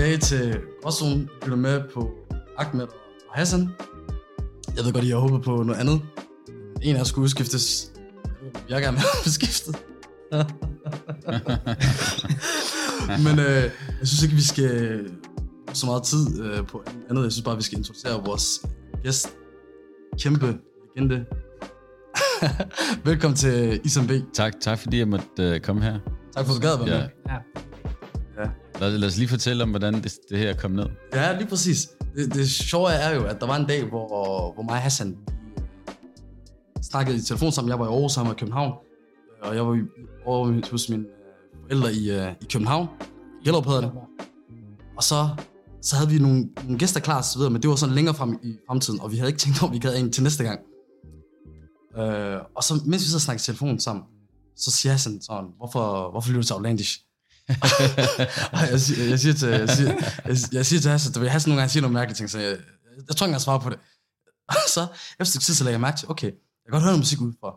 Tilbage til Gråzonen. Du er med på Ahmed og Hassan. Jeg ved godt, I har håbet på noget andet. En af jer skulle udskiftes. Jeg gerne vil have skiftet. Men øh, jeg synes ikke, vi skal så meget tid øh, på andet. Jeg synes bare, vi skal introducere vores gæst. Kæmpe legende. Velkommen til Isam B. Tak, tak fordi jeg måtte uh, komme her. Tak for, at du gad at være Ja. med. Ja. Ja. Lad, lad os lige fortælle om, hvordan det, det her kom ned. Ja, lige præcis. Det, det sjove er jo, at der var en dag, hvor, hvor mig og Hassan øh, snakkede i telefon sammen. Jeg var i Aarhus sammen med København. Og jeg var i- over hos mine øh, forældre i, øh, i København. Gellerup hedder det. Og så, så havde vi nogle, nogle gæster klar så videre, men det var sådan længere frem i fremtiden, og vi havde ikke tænkt over, vi gad en til næste gang. Øh, og så, mens vi så snakkede i telefon sammen, så siger Hassan sådan, hvorfor, hvorfor lytter du til Outlandish? Og jeg, siger, jeg, siger til, jeg, siger, jeg, jeg siger til Hassan, du ved, Hassan nogle gange siger nogle mærkelige ting, så jeg, jeg, jeg tror ikke, jeg svarer på det. Og så efter et tid, så lagde jeg mærke til, okay, jeg kan godt høre noget musik udefra.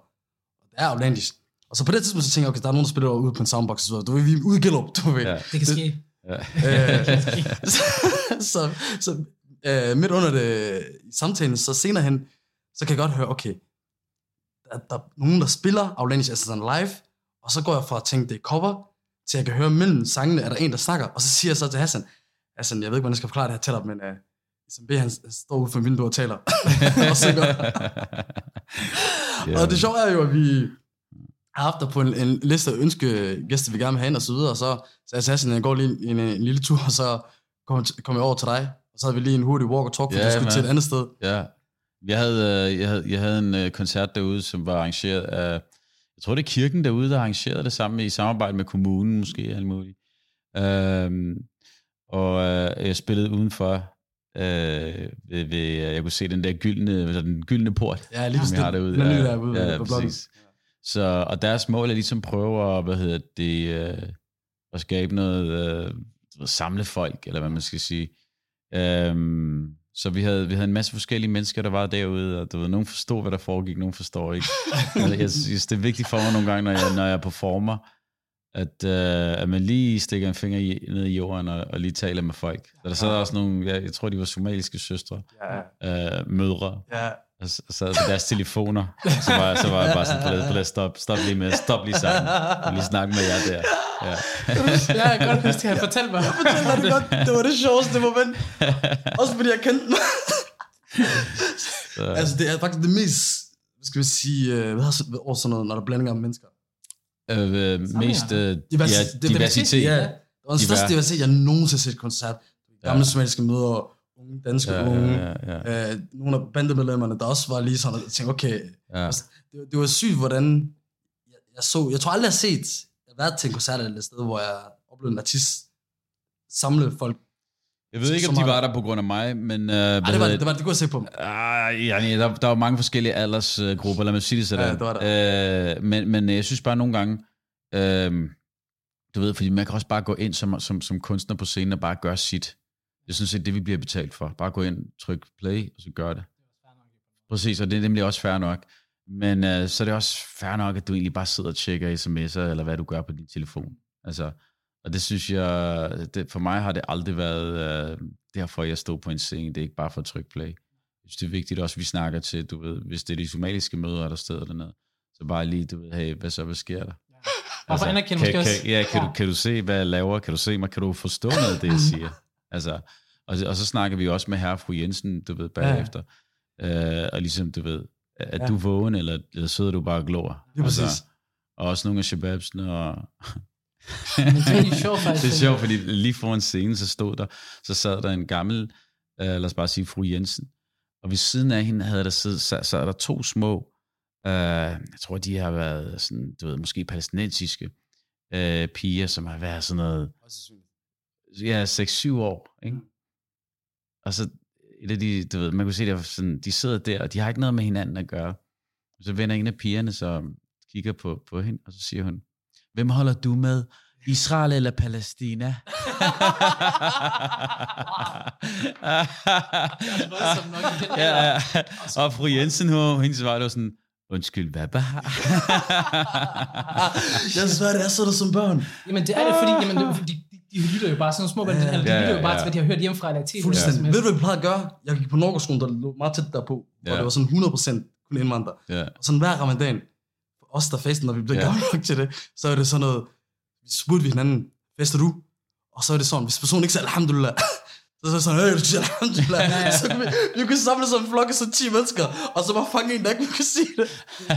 Og det er Outlandish. Og så på det tidspunkt, så tænker jeg, okay, der er nogen, der spiller ude på en soundbox, og så videre. du ved, vi er ude i Gellerup, du ved. Ja. Det kan ske. Ja. Øh, så, så, så øh, midt under det, samtalen, så senere hen, så kan jeg godt høre, okay, der, der er nogen, der spiller Outlandish altså sådan live, og så går jeg fra at tænke, det er cover, til jeg kan høre mellem sangene, er der en, der snakker, og så siger jeg så til Hassan, Hassan, jeg ved ikke, hvordan jeg skal forklare det her dig, men uh, som B, han, står ude for vinduet og taler, og synger. Ja. Og det sjove er jo, at vi har haft dig på en, en liste af ønskegæster, vi gerne vil have ind og så videre, og så jeg til Hassan, jeg går lige en, en, en lille tur, og så kom, kom jeg over til dig, og så havde vi lige en hurtig walk og talk, fordi Ja, ja, skulle man. til et andet sted. Ja. Jeg havde, øh, jeg, havde, jeg havde en øh, koncert derude, som var arrangeret af, jeg tror det er kirken derude, der arrangerede det samme i samarbejde med kommunen måske, alt muligt. Øhm, og øh, jeg spillede udenfor, øh, ved, ved, jeg kunne se den der gyldne, den gyldne port, Ja, lige som jeg har derude. Den ja, derude ja, på bloggen. præcis. Så, og deres mål er ligesom prøve at, hvad hedder det, øh, at skabe noget, øh, ved, samle folk, eller hvad man skal sige. Øhm, så vi havde, vi havde en masse forskellige mennesker, der var derude, og du ved, nogen forstod, hvad der foregik, nogen forstår ikke. jeg, synes, det er vigtigt for mig nogle gange, når jeg, når jeg performer, at, øh, at man lige stikker en finger i, ned i jorden og, og lige taler med folk. Så der sad også nogle, jeg, jeg tror, de var somaliske søstre, Ja, øh, mødre, ja. Og sad på deres telefoner. Så var, jeg- så var jeg bare sådan, forlade, forlade, stop, stop lige med, stop lige sammen. Og lige snakke med jer der. Ja. Jeg kan godt huske, at han fortalte mig. Det var det godt. Det var det sjoveste moment. Også fordi jeg kendte den. Så, altså, det er faktisk det mest, hvad skal vi sige, øh, hvad over sådan noget, når der er blandinger af mennesker. øh, mest øh, Divers- ja, diversitet. Ja, det var den største Divers. diversitet, jeg nogensinde har set koncert. Gamle Ja. somaliske møder, unge danske Ja, unge. ja, ja, ja. Øh, nogle af bandemedlemmerne, der også var lige sådan, jeg tænkte, okay, ja. Altså, det, var- det var sygt, hvordan jeg, jeg så, jeg tror aldrig, jeg har set, jeg har været til en koncert eller et sted, hvor jeg oplevede en artist samle folk. Jeg ved ikke, om de var der på grund af mig, men... Øh, Ej, det var det, det, var, det kunne se på dem. Ah, ja, nej, der, der var mange forskellige aldersgrupper, lad mig sige det sådan. Ja, det var der. Øh, men, men jeg synes bare nogle gange, øh, du ved, fordi man kan også bare gå ind som, som, som kunstner på scenen og bare gøre sit. Det synes jeg, det vi bliver betalt for. Bare gå ind, tryk play, og så gør det. Præcis, og det er nemlig også fair nok. Men øh, så er det også fair nok, at du egentlig bare sidder og tjekker sms'er, eller hvad du gør på din telefon. Altså, og det synes jeg, det, for mig har det aldrig været øh, derfor, jeg stod på en scene. Det er ikke bare for at trykke play. Jeg synes, det er vigtigt også, at vi snakker til, du ved, hvis det er de somaliske møder, der steder dernede, så bare lige, du ved, hey, hvad så, hvad sker der? For anerkende kan, måske kan, også. ja, kan, Ja. Du, kan du se, hvad jeg laver? Kan du se mig? Kan du forstå noget af det, jeg siger? Altså, og, og så snakker vi også med herre og fru Jensen, du ved, bagefter. Øh, og ligesom, du ved, er Ja. du vågen, eller, eller sidder du bare og glor? Lige præcis. og også nogle af shababsene, og det er sjovt faktisk. det er sjovt, fordi lige foran scenen, så stod der, så sad der en gammel, øh, lad os bare sige fru Jensen, og ved siden af hende havde der siddet, sad, sad der to små, øh, jeg tror, de har været sådan, du ved, måske palæstinensiske øh, piger, som har været sådan noget, ja, 6-7 år, ikke? Og så et af de, du ved, man kunne se, der var sådan, de sidder der, og de har ikke noget med hinanden at gøre. Så vender en af pigerne, så kigger på, på hende, og så siger hun, hvem holder du med? Israel eller Palæstina? ja, ja. Og fru Jensen, hun, hendes svar, det var sådan, undskyld, hvad bare? Jeg synes, det er sådan som børn. Jamen det er det, fordi jamen, det, de, de, lytter jo bare sådan små børn, Ja, eller de ja, lytter jo bare ja. til, hvad de har hørt hjemmefra eller i tv. Fuldstændig. eller Ved du, hvad vi plejede at gøre? Jeg gik på Norgeskolen, der lå meget tæt derpå, hvor Ja. det var sådan 100% kun indvandrere. Ja. Og sådan hver ramadan, for os der festen, når vi blev Ja. ja. gamle nok til det, så er det sådan noget, vi spurgte vi hinanden, fester du? Og så er det sådan, hvis personen ikke siger alhamdulillah, så er det sådan, hey, du siger alhamdulillah. Ja, ja. Så kunne vi, vi kunne samle sådan en flok af sådan 10 mennesker, og så bare fange en, der ikke kunne sige det.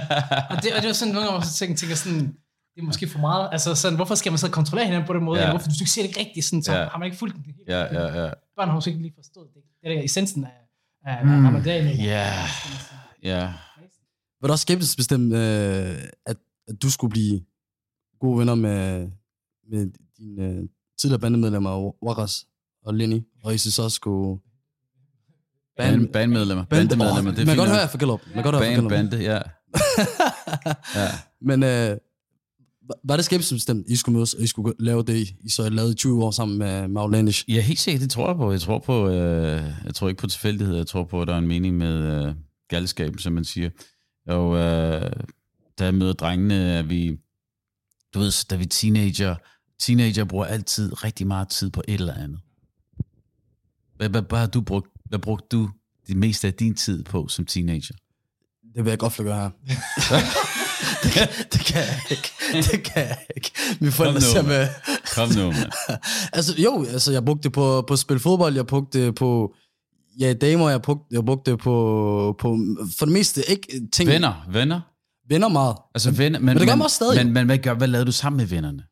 Og det, og det var sådan, nogle gange, så tænker, tænker sådan, det er måske for meget. Altså sådan, hvorfor skal man så kontrollere hinanden på den måde? Ja. Hvorfor, du ikke siger det ikke rigtigt, sådan, så Ja. har man ikke fulgt den helt. Ja, ja, ja. Børn har måske ikke lige forstået det. Det er der essensen af, af Mm. ramadan. Ja, ja. Var du også skeptisk bestemt, øh, at, at du skulle blive gode venner med, med dine øh, tidligere bandemedlemmer, Waras og Lenny, og I så også skulle... Band, bandmedlemmer. Bandemedlemmer, det er man kan godt høre, jeg får gælder Man kan godt høre, Band, bande, ja. ja. Men øh, var- det skeptisk bestemt, I skulle mødes, og I skulle lave det, I så lavede i 20 år sammen med, Outlandish? Ja, helt sikkert, det tror jeg på. Jeg tror på, øh, jeg tror ikke på tilfældighed. Jeg tror på, at der er en mening med øh, galskab, som man siger. Og øh, da jeg møder drengene, er vi, du ved, da vi er teenager, teenager bruger altid rigtig meget tid på et eller andet. Hvad, hvad, hvad har du brugt, hvad brugte du det meste af din tid på som teenager? Det vil jeg godt gøre her. det, kan, det kan jeg ikke. Det kan jeg ikke. Mine forældre Kom nu, ser med. Kom nu, mand. altså, jo, altså, jeg brugte det på, på at spille fodbold, jeg brugte det på ja, damer, jeg brugte, jeg brugte det på, på, for det meste, ikke ting. Venner, venner. Venner meget. Altså venner, men, men det gør man også stadig. Men, men hvad, gør, hvad lavede du sammen med vennerne?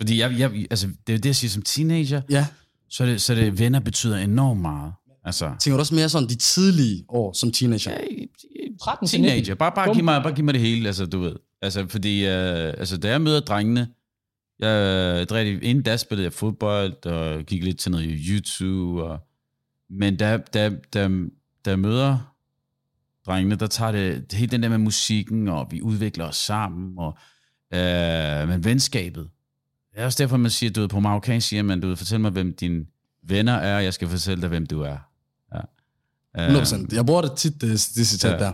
Fordi jeg, jeg, altså, det er jo det, jeg siger som teenager, Ja. så det, så det venner betyder enormt meget. Altså, Tænker du også mere sådan de tidlige år som teenager? ja, i- i- 13 til teenager. 19. Bare, bare, Bum. giv mig, bare giv mig det hele, altså, du ved. Altså, fordi, øh, altså, da jeg møder drengene, jeg, jeg, inden da spillede jeg fodbold, og gik lidt til noget YouTube, og, men da, da, da, da jeg møder drengene, der tager det, det hele den der med musikken, og vi udvikler os sammen, og, øh, men venskabet, det er også derfor, man siger, du ved, på marokkansk siger man, du ved, fortæl mig, hvem dine venner er, og jeg skal fortælle dig, hvem du er. Ja. Øh, 100%. Jeg bruger det tit, det, det citat Ja. der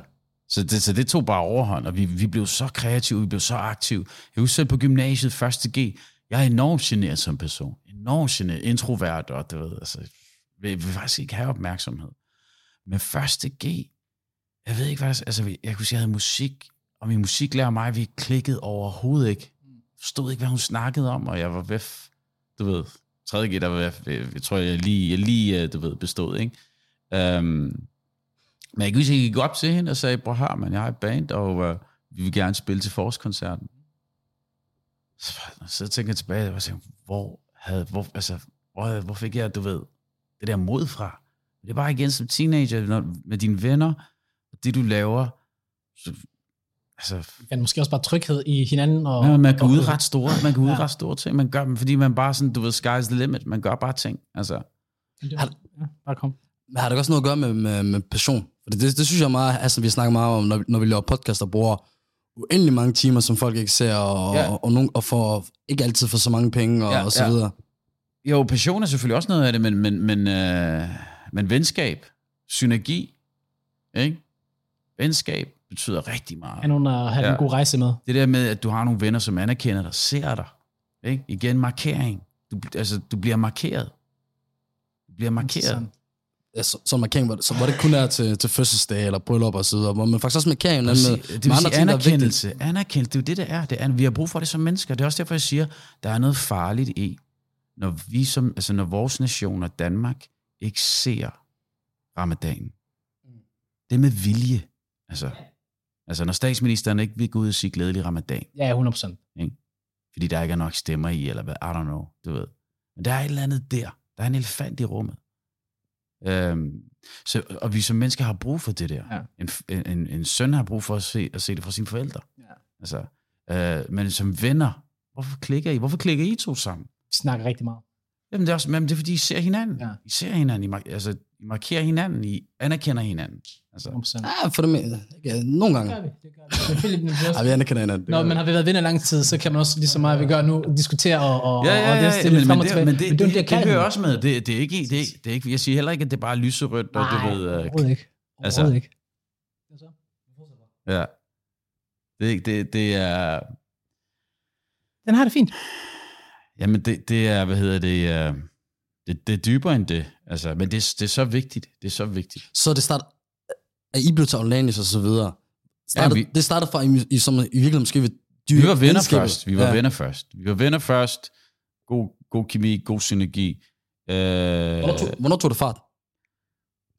så det, så det tog bare overhånd, og vi, vi blev så kreative, vi blev så aktive. Jeg husker selv på gymnasiet, første G, jeg er enormt generet som person. Enormt generet, introvert, og du ved, altså, vil, vil faktisk ikke have opmærksomhed. Men første G, jeg ved ikke, hvad der, altså, vi- jeg kunne sige, jeg havde musik, og min musiklærer og mig, vi klikkede overhovedet ikke. Forstod ikke, hvad hun snakkede om, og jeg var ved, du ved, tredje G, der var jeg, jeg, jeg tror, jeg lige, jeg lige, øh, du ved, bestod, ikke? Um, men jeg kan huske, at jeg gik op til hende og sagde, bror her, man, jeg har et band, og øh, vi vil gerne spille til forårskoncerten. Så, så tænker jeg tilbage, og tænker, hvor, havde, hvor, altså, hvor, hvor fik jeg, du ved, det der mod fra? Det er bare igen som teenager, når, med dine venner, og det du laver, så, altså, Men måske også bare tryghed i hinanden. Og, ja, man kan og, udrette store, man kan Ja. udrette store ting, man gør dem, fordi man bare sådan, du ved, sky's the limit, man gør bare ting, altså. Ja, bare kom. Men har det også noget at gøre med, med, med passion? For det, det, det synes jeg meget, altså vi snakker meget om, når, når vi laver podcast og bruger uendelig mange timer, som folk ikke ser, og, Ja. og, og, nogen, og får ikke altid for så mange penge, og, Ja, ja, og så ja. videre. Jo, passion er selvfølgelig også noget af det, men, men, men, øh, men venskab, synergi, ikke? Venskab betyder rigtig meget. Er nogen at have Ja. en god rejse med. Det der med, at du har nogle venner, som anerkender dig, ser dig. Ikke? Igen, markering. Du, altså, du bliver markeret. Du bliver markeret. Ja, så, så markering, hvor, det- så, hvor det kun er til, til fødselsdag eller bryllup og så videre, hvor man faktisk også markerer hinanden sige, med, det vil med sige andre ting, der er vigtigt. anerkendelse. Anerkendelse, det er jo det, det er. det er. Vi har brug for det som mennesker. Det er også derfor, jeg siger, der er noget farligt i, når vi som, altså når vores nation og Danmark ikke ser ramadan. Det er med vilje. Altså, altså når statsministeren ikke vil gå ud og sige glædelig ramadan, Ja, 100 procent. fordi der ikke er nok stemmer i, eller hvad, I don't know, du ved. Men der er et eller andet der. Der er en elefant i rummet. Øhm, så, og vi som mennesker har brug for det der. Ja. En, en, en, søn har brug for at se, at se det fra sine forældre. Ja. Altså, øh, men som venner, hvorfor klikker I? Hvorfor klikker I to sammen? Vi snakker rigtig meget. Jamen det er, også, men det er fordi, I ser hinanden. Ja. I ser hinanden. I, altså, I markerer hinanden. I anerkender hinanden. Altså, 100 procent. Ja, for det med, ja, nogle gange. Det gør vi. Det gør vi. Men det Ja, vi anerkender hinanden. Det Når gør vi. man har været venner lang tid, så kan man også lige så meget, vi gør nu, diskutere og, og, Ja, ja, og ja, det er ja, stille men, frem men, og det, tilbage. men det, det, er det, jo det, det hører også med. Det, det, er ikke, det, det er ikke, jeg siger heller ikke, at det er bare lyserødt, og Nej, du ved, øh, overhovedet ikke. altså- Overhovedet ikke. Ja. Det, det, det er... Den har det fint. Jamen, det, det er, hvad hedder det, uh, det, det er dybere end det. Altså, men det, det er så vigtigt. Det er så vigtigt. Så det start, at I blev til Orlanis og så videre. Startede, Ja, vi- det startede fra, I, I, som i virkeligheden måske ved dyr, Vi var venner først. Vi var ja. venner først. Vi var venner først. God, god kemi, god synergi. Uh, Hvornår tog, hvornår tog det fart?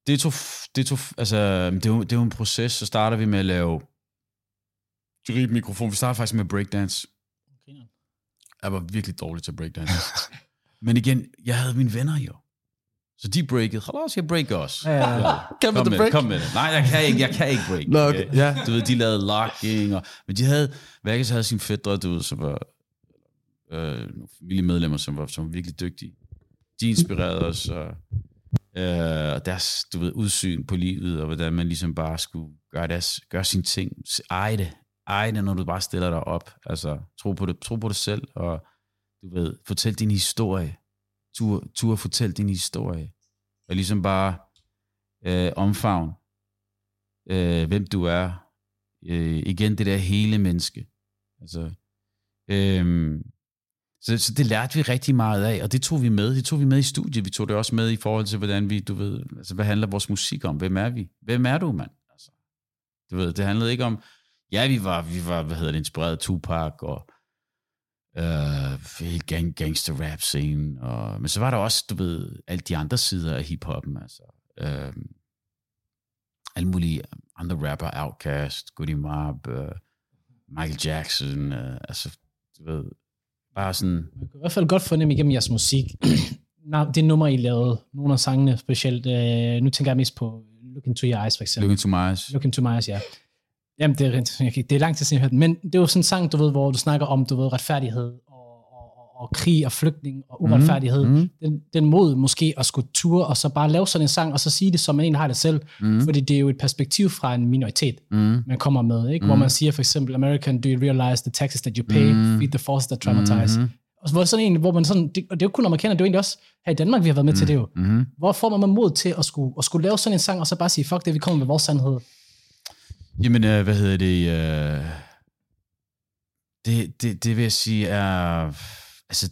det tog, det tog, altså, det er, jo, det jo en proces, så starter vi med at lave mikrofon. Vi starter faktisk med breakdance. Jeg var virkelig dårlig til breakdance. Men igen, jeg havde mine venner jo. Så de breakede. Halas, jeg breaker også. Ja, ja, ja. Kom med, break? det, kom med det. Nej, jeg kan ikke, jeg kan ikke break. Nå, okay, ja. Du ved, de lavede locking, og, men de havde, Vegas havde sine fædre, du ved, som var øh, nogle familiemedlemmer, som var, som var virkelig dygtige. De inspirerede os, og, øh, og deres, du ved, udsyn på livet, og hvordan man ligesom bare skulle gøre, deres, gøre sine ting. Eje det. Eje det, når du bare stiller dig op. Altså, tro på det, tro på det selv, og du ved, fortæl din historie. Tur, tur fortæl din historie. Og ligesom bare øh, omfavn, øh, hvem du er. Øh, igen, det der hele menneske. Altså, øh, så, så det lærte vi rigtig meget af, og det tog vi med. Det tog vi med i studiet. Vi tog det også med i forhold til, hvordan vi, du ved, altså, hvad handler vores musik om? Hvem er vi? Hvem er du, mand? Altså, du ved, det handlede ikke om, ja, vi var, vi var hvad hedder det, inspireret af Tupac, og øh, gang, gangster rap scene, og, men så var der også, du ved, alle de andre sider af hiphoppen, altså, øh, alle mulige andre rapper, Outkast, Goody Mob, øh, Michael Jackson, øh, altså, du ved, bare sådan, Man kan i hvert fald godt fornemme igennem jeres musik. Det nummer, I lavede, nogle af sangene specielt, øh, nu tænker jeg mest på Look Into Your Eyes, for eksempel. Look into my eyes. Look Into My Eyes, ja. Jamen, det er, det er lang tid siden, jeg hørte den. Men det er jo sådan en sang, du ved, hvor du snakker om, du ved, retfærdighed og, og, og, krig og flygtning og uretfærdighed. Mm. Mm. Den, den mod måske at skulle ture, og så bare lave sådan en sang, og så sige det, som man egentlig har det selv. Mm. Fordi det er jo et perspektiv fra en minoritet, Mm. man kommer med, ikke? Hvor Mm. man siger for eksempel, American, do you realize the taxes that you pay, Mm. feed the forces that traumatize. Mhm. Og hvor, sådan en, hvor man sådan, det, og det er jo kun amerikaner, det er jo egentlig også her i Danmark, vi har været med til det jo. Mm. Hvor får man mod til at skulle, at skulle lave sådan en sang, og så bare sige, fuck det, vi kommer med vores sandhed. Jamen, øh, hvad hedder det? Øh, det, det? Det vil jeg sige er... Altså,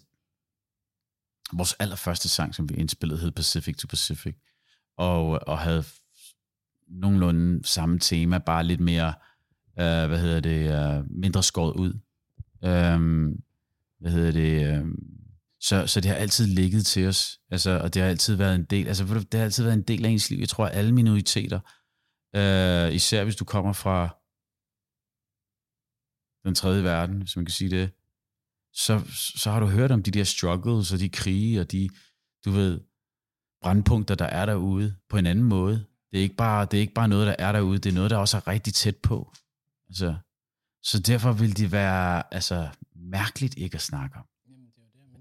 vores allerførste sang, som vi indspillede, hed Pacific to Pacific. Og, og havde nogenlunde samme tema, bare lidt mere, øh, hvad hedder det, øh, mindre skåret ud. Øhm, hvad hedder det? Øh, så, så det har altid ligget til os, altså, og det har altid været en del, altså det har altid været en del af ens liv. Jeg tror, at alle minoriteter, øh, især hvis du kommer fra den tredje verden, hvis man kan sige det, så, så har du hørt om de der struggles og de krige og de, du ved, brandpunkter, der er derude på en anden måde. Det er ikke bare, det er ikke bare noget, der er derude, det er noget, der også er rigtig tæt på. Altså, så derfor vil det være altså, mærkeligt ikke at snakke om.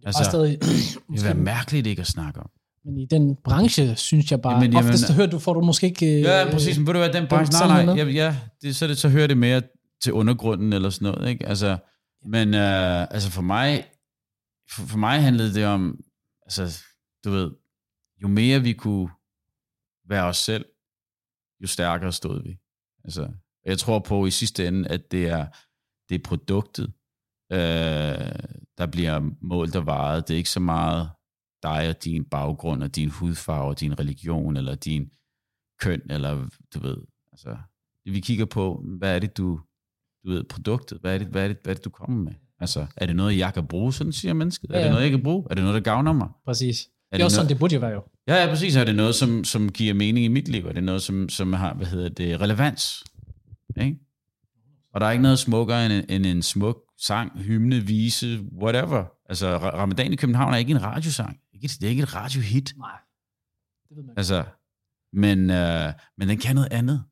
Altså, Altså, stadig, Det vil være mærkeligt ikke at snakke om. Men i den branche, synes jeg bare, Jamen, jamen, oftest hører du, får du måske ikke... øh, Ja, præcis. Men ved du hvad, den branche, nej, nej, ja, ja det, så, det, så hører det mere til undergrunden eller sådan noget, ikke? Altså, men øh, altså for mig, for, for mig handlede det om, altså, du ved, jo mere vi kunne være os selv, jo stærkere stod vi. Altså, jeg tror på i sidste ende, at det er, det er produktet, øh, der bliver målt og varet. Det er ikke så meget dig og din baggrund og din hudfarve og din religion eller din køn, eller du ved, altså, vi kigger på, hvad er det, du, du ved, produktet, hvad er det, hvad er det, hvad er det du kommer med? Altså, er det noget, jeg kan bruge, sådan siger mennesket? Er Ja, det ja. noget, jeg kan bruge? Er det noget, der gavner mig? Præcis. Er Det er det også sådan, noget- det burde jo være jo. Ja, ja, præcis. Er det noget, som, som giver mening i mit liv? Er det noget, som, som har, hvad hedder det, relevans? Ikke? Og der er ikke noget smukkere end, en- end en smuk sang, hymne, vise, whatever. Altså, Ra- Ramadan i København er ikke en radiosang. Ikke- Det er ikke et radiohit. Nej. Det ved man Altså, men, øh, men den kan noget andet.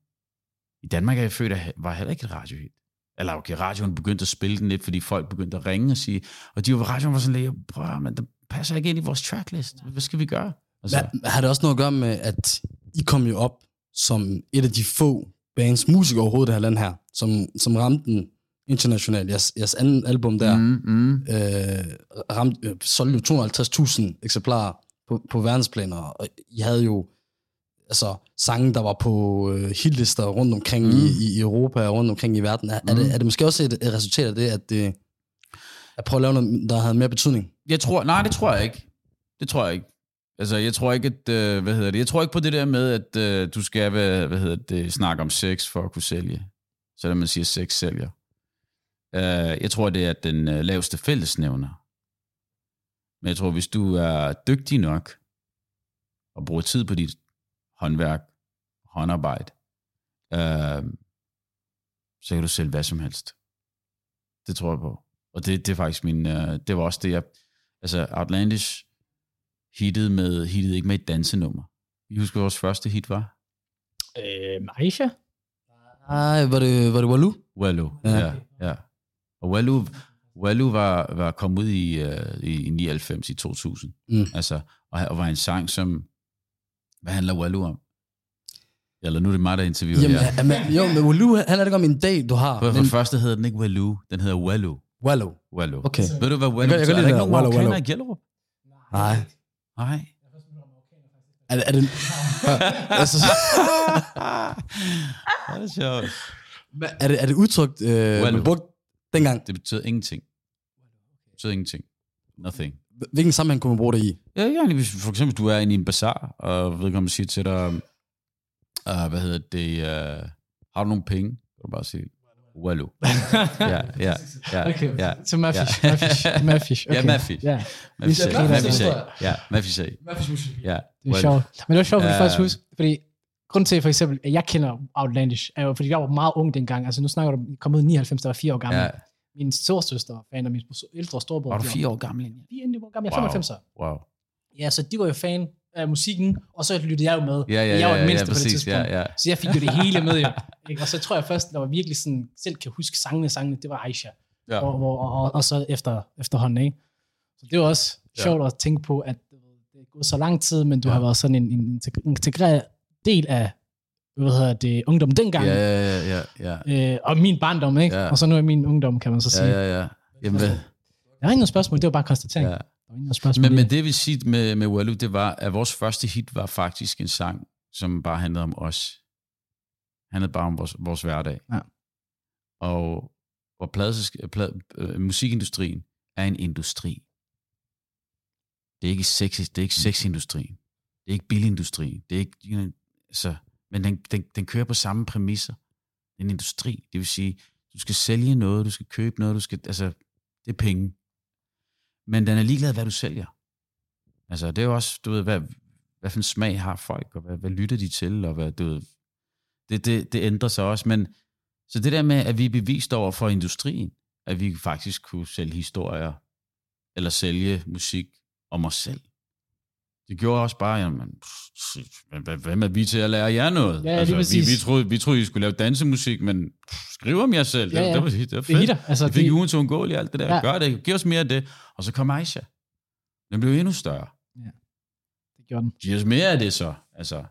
I Danmark er jeg født, var heller ikke et radiohit. Eller okay, radioen begyndte at spille den lidt, fordi folk begyndte at ringe og sige, og de var radioen var sådan lidt, prøv men det passer ikke ind i vores tracklist. Hvad skal vi gøre? Altså, Hvad, har det også noget at gøre med, at I kom jo op som et af de få bands, musikere overhovedet i det her land her, som, som ramte den internationalt. Jeres, jeres anden album der mm. mm, øh, ramte, øh, solgte jo 250.000 eksemplarer på, på verdensplaner, og I havde jo altså, sange, der var på øh, hitlister rundt omkring mm. I, i Europa og rundt omkring i verden. Er, mm. er, det, Mm. er det måske også et, et resultat af det, at det at prøve at lave noget, der havde mere betydning? jeg tror, nej, det tror jeg ikke. Det tror jeg ikke. Altså, jeg tror ikke, at, øh, hvad hedder det, jeg tror ikke på det der med, at øh, du skal, hvad, hvad hedder det, snakke om sex for at kunne sælge. Så det, man siger, sex sælger. Øh, jeg tror, det er den øh, laveste fællesnævner. Men jeg tror, hvis du er dygtig nok, og bruger tid på dit håndværk, håndarbejde, øh, så kan du sælge hvad som helst. Det tror jeg på. Og det, det er faktisk min, øh, det var også det, jeg, altså Outlandish hittede med, hittede ikke med et dansenummer. I husker, vores første hit var? Øh, Aisha? Nej, var det, var det? Wallu, ja. Ja. ja, ja. Og Wallu, Wallu var, var kommet ud i, uh, i 99, i 2000. Mm. Altså, og, og var en sang, som, hvad handler Wallu om? Eller nu er det mig, der interviewer Jamen, jer. ja, men, jo, men Wallu handler det ikke om en dag, du har. For, for men, det første hedder den ikke Wallu, den hedder Wallu. Wallu. Wallu. Okay. Ved du, hvad Wallu Jeg jeg betyder? Er lide der ikke det nogen marokkaner Wallu. i Gellerup? Nej. Nej. Er, det- er det... altså, det er sjovt. er, det, er det udtrykt, øh, man brugte dengang? Det betyder ingenting. Det betyder ingenting. Nothing. Hvilken sammenhæng kunne man bruge det i? Ja, ja, hvis, for eksempel, du er inde i en bazar, og vedkommende siger til dig, uh, hvad hedder det, uh, har du nogle penge? Så kan du bare sige, wallo. ja, ja, ja, Okay, ja. så Mafish, Ja. Mafish, Mafish. Ja. Mafish. Ja, Mafisag, griner af Mafisag. historier. Ja. Ja, det er sjovt. Men det var sjovt, fordi Ja. faktisk huske, fordi grunden til for eksempel, at jeg kender Outlandish, er jo, fordi jeg var meget ung dengang. Altså nu snakker du jeg kom ud i 99, der var fire år gammel. Ja. Min storsøster var fan, og min ældre storebror. Var du fire år gammel? egentlig? Fire år gammel, jeg er 95 år. Wow. Ja, så de var jo fan af musikken, og så lyttede jeg jo med. Ja, ja, jeg var ja, den ja, mindste på det præcis. tidspunkt. Ja, ja. Så jeg fik jo det hele med, jo. Ikke? Og så tror jeg først, når jeg virkelig sådan, selv kan huske sangene, sangene, det var Aisha. Ja. Og, og, og, og, og så efter, efterhånden, ikke? Så det var også Ja. sjovt at tænke på, at det er gået så lang tid, men du Ja. har været sådan en, en integ- integreret del af, hvad hedder det, ungdom dengang. Ja, ja, ja, ja. Øh, og min barndom, ikke? Ja. Og så nu er min ungdom, kan man så sige. Ja, ja, ja. Jamen, hvad? Der er noget spørgsmål, det var bare konstatering. Ja. Men, men det. vil sige med, med Wallu, det var, at vores første hit var faktisk en sang, som bare handlede om os. Handlede bare om vores, vores hverdag. Ja. Og, og plades, plad, øh, musikindustrien er en industri. Det er ikke sex, det er ikke sexindustrien. Det er ikke bilindustrien. Det er ikke, altså, men den, den, den kører på samme præmisser. Det er en industri. Det vil sige, du skal sælge noget, du skal købe noget, du skal, altså, det er penge. Men den er ligeglad, hvad du sælger. Altså, det er jo også, du ved, hvad, hvad for en smag har folk, og hvad, hvad lytter de til, og hvad, du ved, det, det, det ændrer sig også. Men, så det der med, at vi er bevist over for industrien, at vi faktisk kunne sælge historier, eller sælge musik om os selv. Det gjorde også bare, jamen, pff, hvem er vi til at lære jer noget? Altså, Ja, lige vi, vi, troede, vi troede, I skulle lave dansemusik, men pff, skriv om jer selv. Det, Ja, ja. det, var, det var Det fedt. hitter. Altså, Vi fik det, ugen til ungåeligt alt det der. Ja. Ja. Gør det. Giv os mere af det. Og så kom Aisha. Den blev endnu større. det gjorde den. Giv os mere af det så. Altså.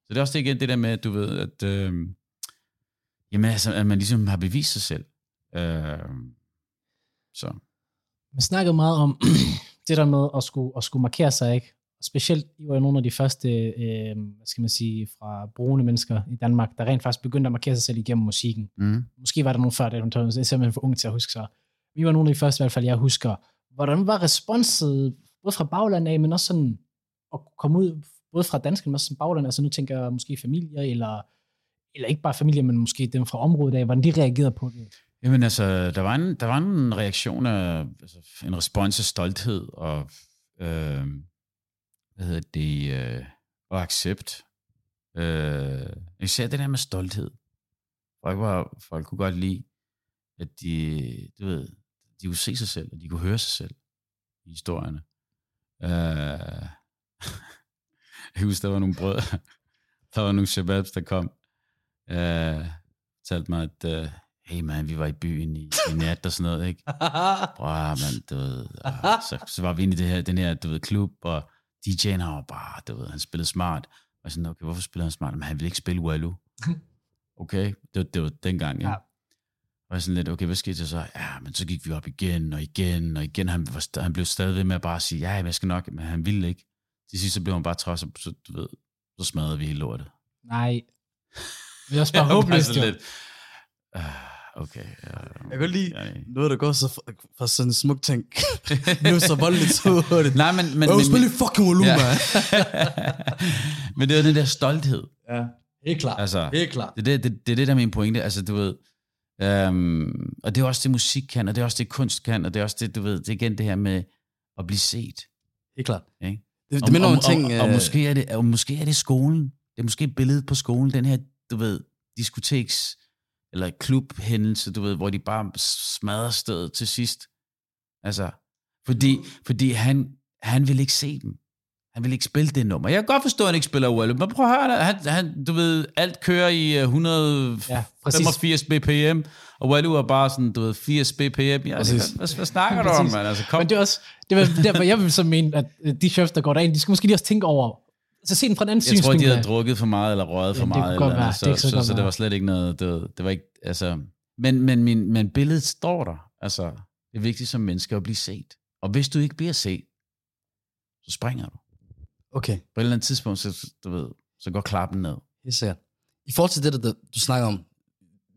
Så det er også det igen, det der med, at du ved, at, øh, jamen, altså, at man ligesom har bevist sig selv. Øh, så. Man snakkede meget om det der med at skulle, at skulle markere sig, ikke? Og Specielt, I var jo nogle af de første, øh, hvad skal man sige, fra brune mennesker i Danmark, der rent faktisk begyndte at markere sig selv igennem musikken. Mm. Måske var der nogen før det, er simpelthen for ung til at huske så. Vi var nogle af de første, i hvert fald, jeg husker. Hvordan var responset, både fra baglandet af, men også sådan, at komme ud, både fra danskerne, men også som bagland, altså nu tænker jeg måske familier, eller, eller ikke bare familier, men måske dem fra området af, hvordan de reagerede på det. Jamen altså, der var en, der var en reaktion af, altså, en respons af stolthed og, øh, hvad hedder det, øh, og accept. Øh, især det der med stolthed. Folk, var, folk kunne godt lide, at de, du ved, de kunne se sig selv, og de kunne høre sig selv i historierne. Øh, jeg husker, der var nogle brød, der var nogle shababs, der kom, øh, talte mig, at øh, hey man, vi var i byen i, i nat og sådan noget, ikke? Bror, man, du ved, og så, så var vi inde i det her, den her, du ved, klub, og DJ'en han var bare, du ved, han spillede smart. Og jeg sådan, okay, hvorfor spiller han smart? Men han ville ikke spille Wallu. Okay, det var, det var dengang, ja. Ja. Og sådan lidt, okay, hvad skete der så? Ja, men så gik vi op igen og igen og igen. Han, var, han blev stadig ved med at bare sige, ja, jeg skal nok, men han ville ikke. Til sidst så blev han bare træt, så, så, du ved, så smadrede vi hele lortet. Nej. Det er også bare håbløst, jo. lidt, "Ah, okay. Ja, Jeg kan godt lide ja, noget, der går så fra, fra sådan en smuk ting. nu så voldeligt så hurtigt. Nej, men... men, Men, spil i fucking volumen, Ja. men det er den der stolthed. ja. Helt klart. Altså, Helt klart. Det er det, det, det, er det der er min pointe. Altså, du ved... Øhm, og det er også det, musik kan, og det er også det, kunst kan, og det er også det, du ved, det er igen det her med at blive set. Helt klart. Ikke? Det, Og- det minder om og, en ting... Og, og, og, øh, måske er det, og måske er det skolen. Det er måske et billede på skolen, den her, du ved, diskoteks, eller klubhændelse, du ved, hvor de bare smadrer stedet til sidst. Altså, fordi, fordi han, han vil ikke se dem. Han vil ikke spille det nummer. Jeg kan godt forstå, at han ikke spiller Wallo, men prøv at høre, han, han, du ved, alt kører i øh, 185 Ja, præcis. bpm, og Wallo er bare sådan, du ved, 80 bpm. Ja, det, Præcis. hvad, hvad, snakker du om, Præcis. man? Altså, kom. Men det er også, det var derfor, jeg vil så mene, at øh, de chefs, der går derind, de skal måske lige også tænke over, så se den fra en anden Jeg tror, de havde drukket for meget, eller røget for Ja, det meget. eller være. andet, Det så, så så, så, det var slet ikke noget, det, var, det var ikke, altså... Men, men, min, men billedet står der. Altså, det er vigtigt som menneske at blive set. Og hvis du ikke bliver set, så springer du. Okay, På et eller andet tidspunkt, så, du ved, så går klappen ned. helt sikkert. I forhold til det, der, du snakker om,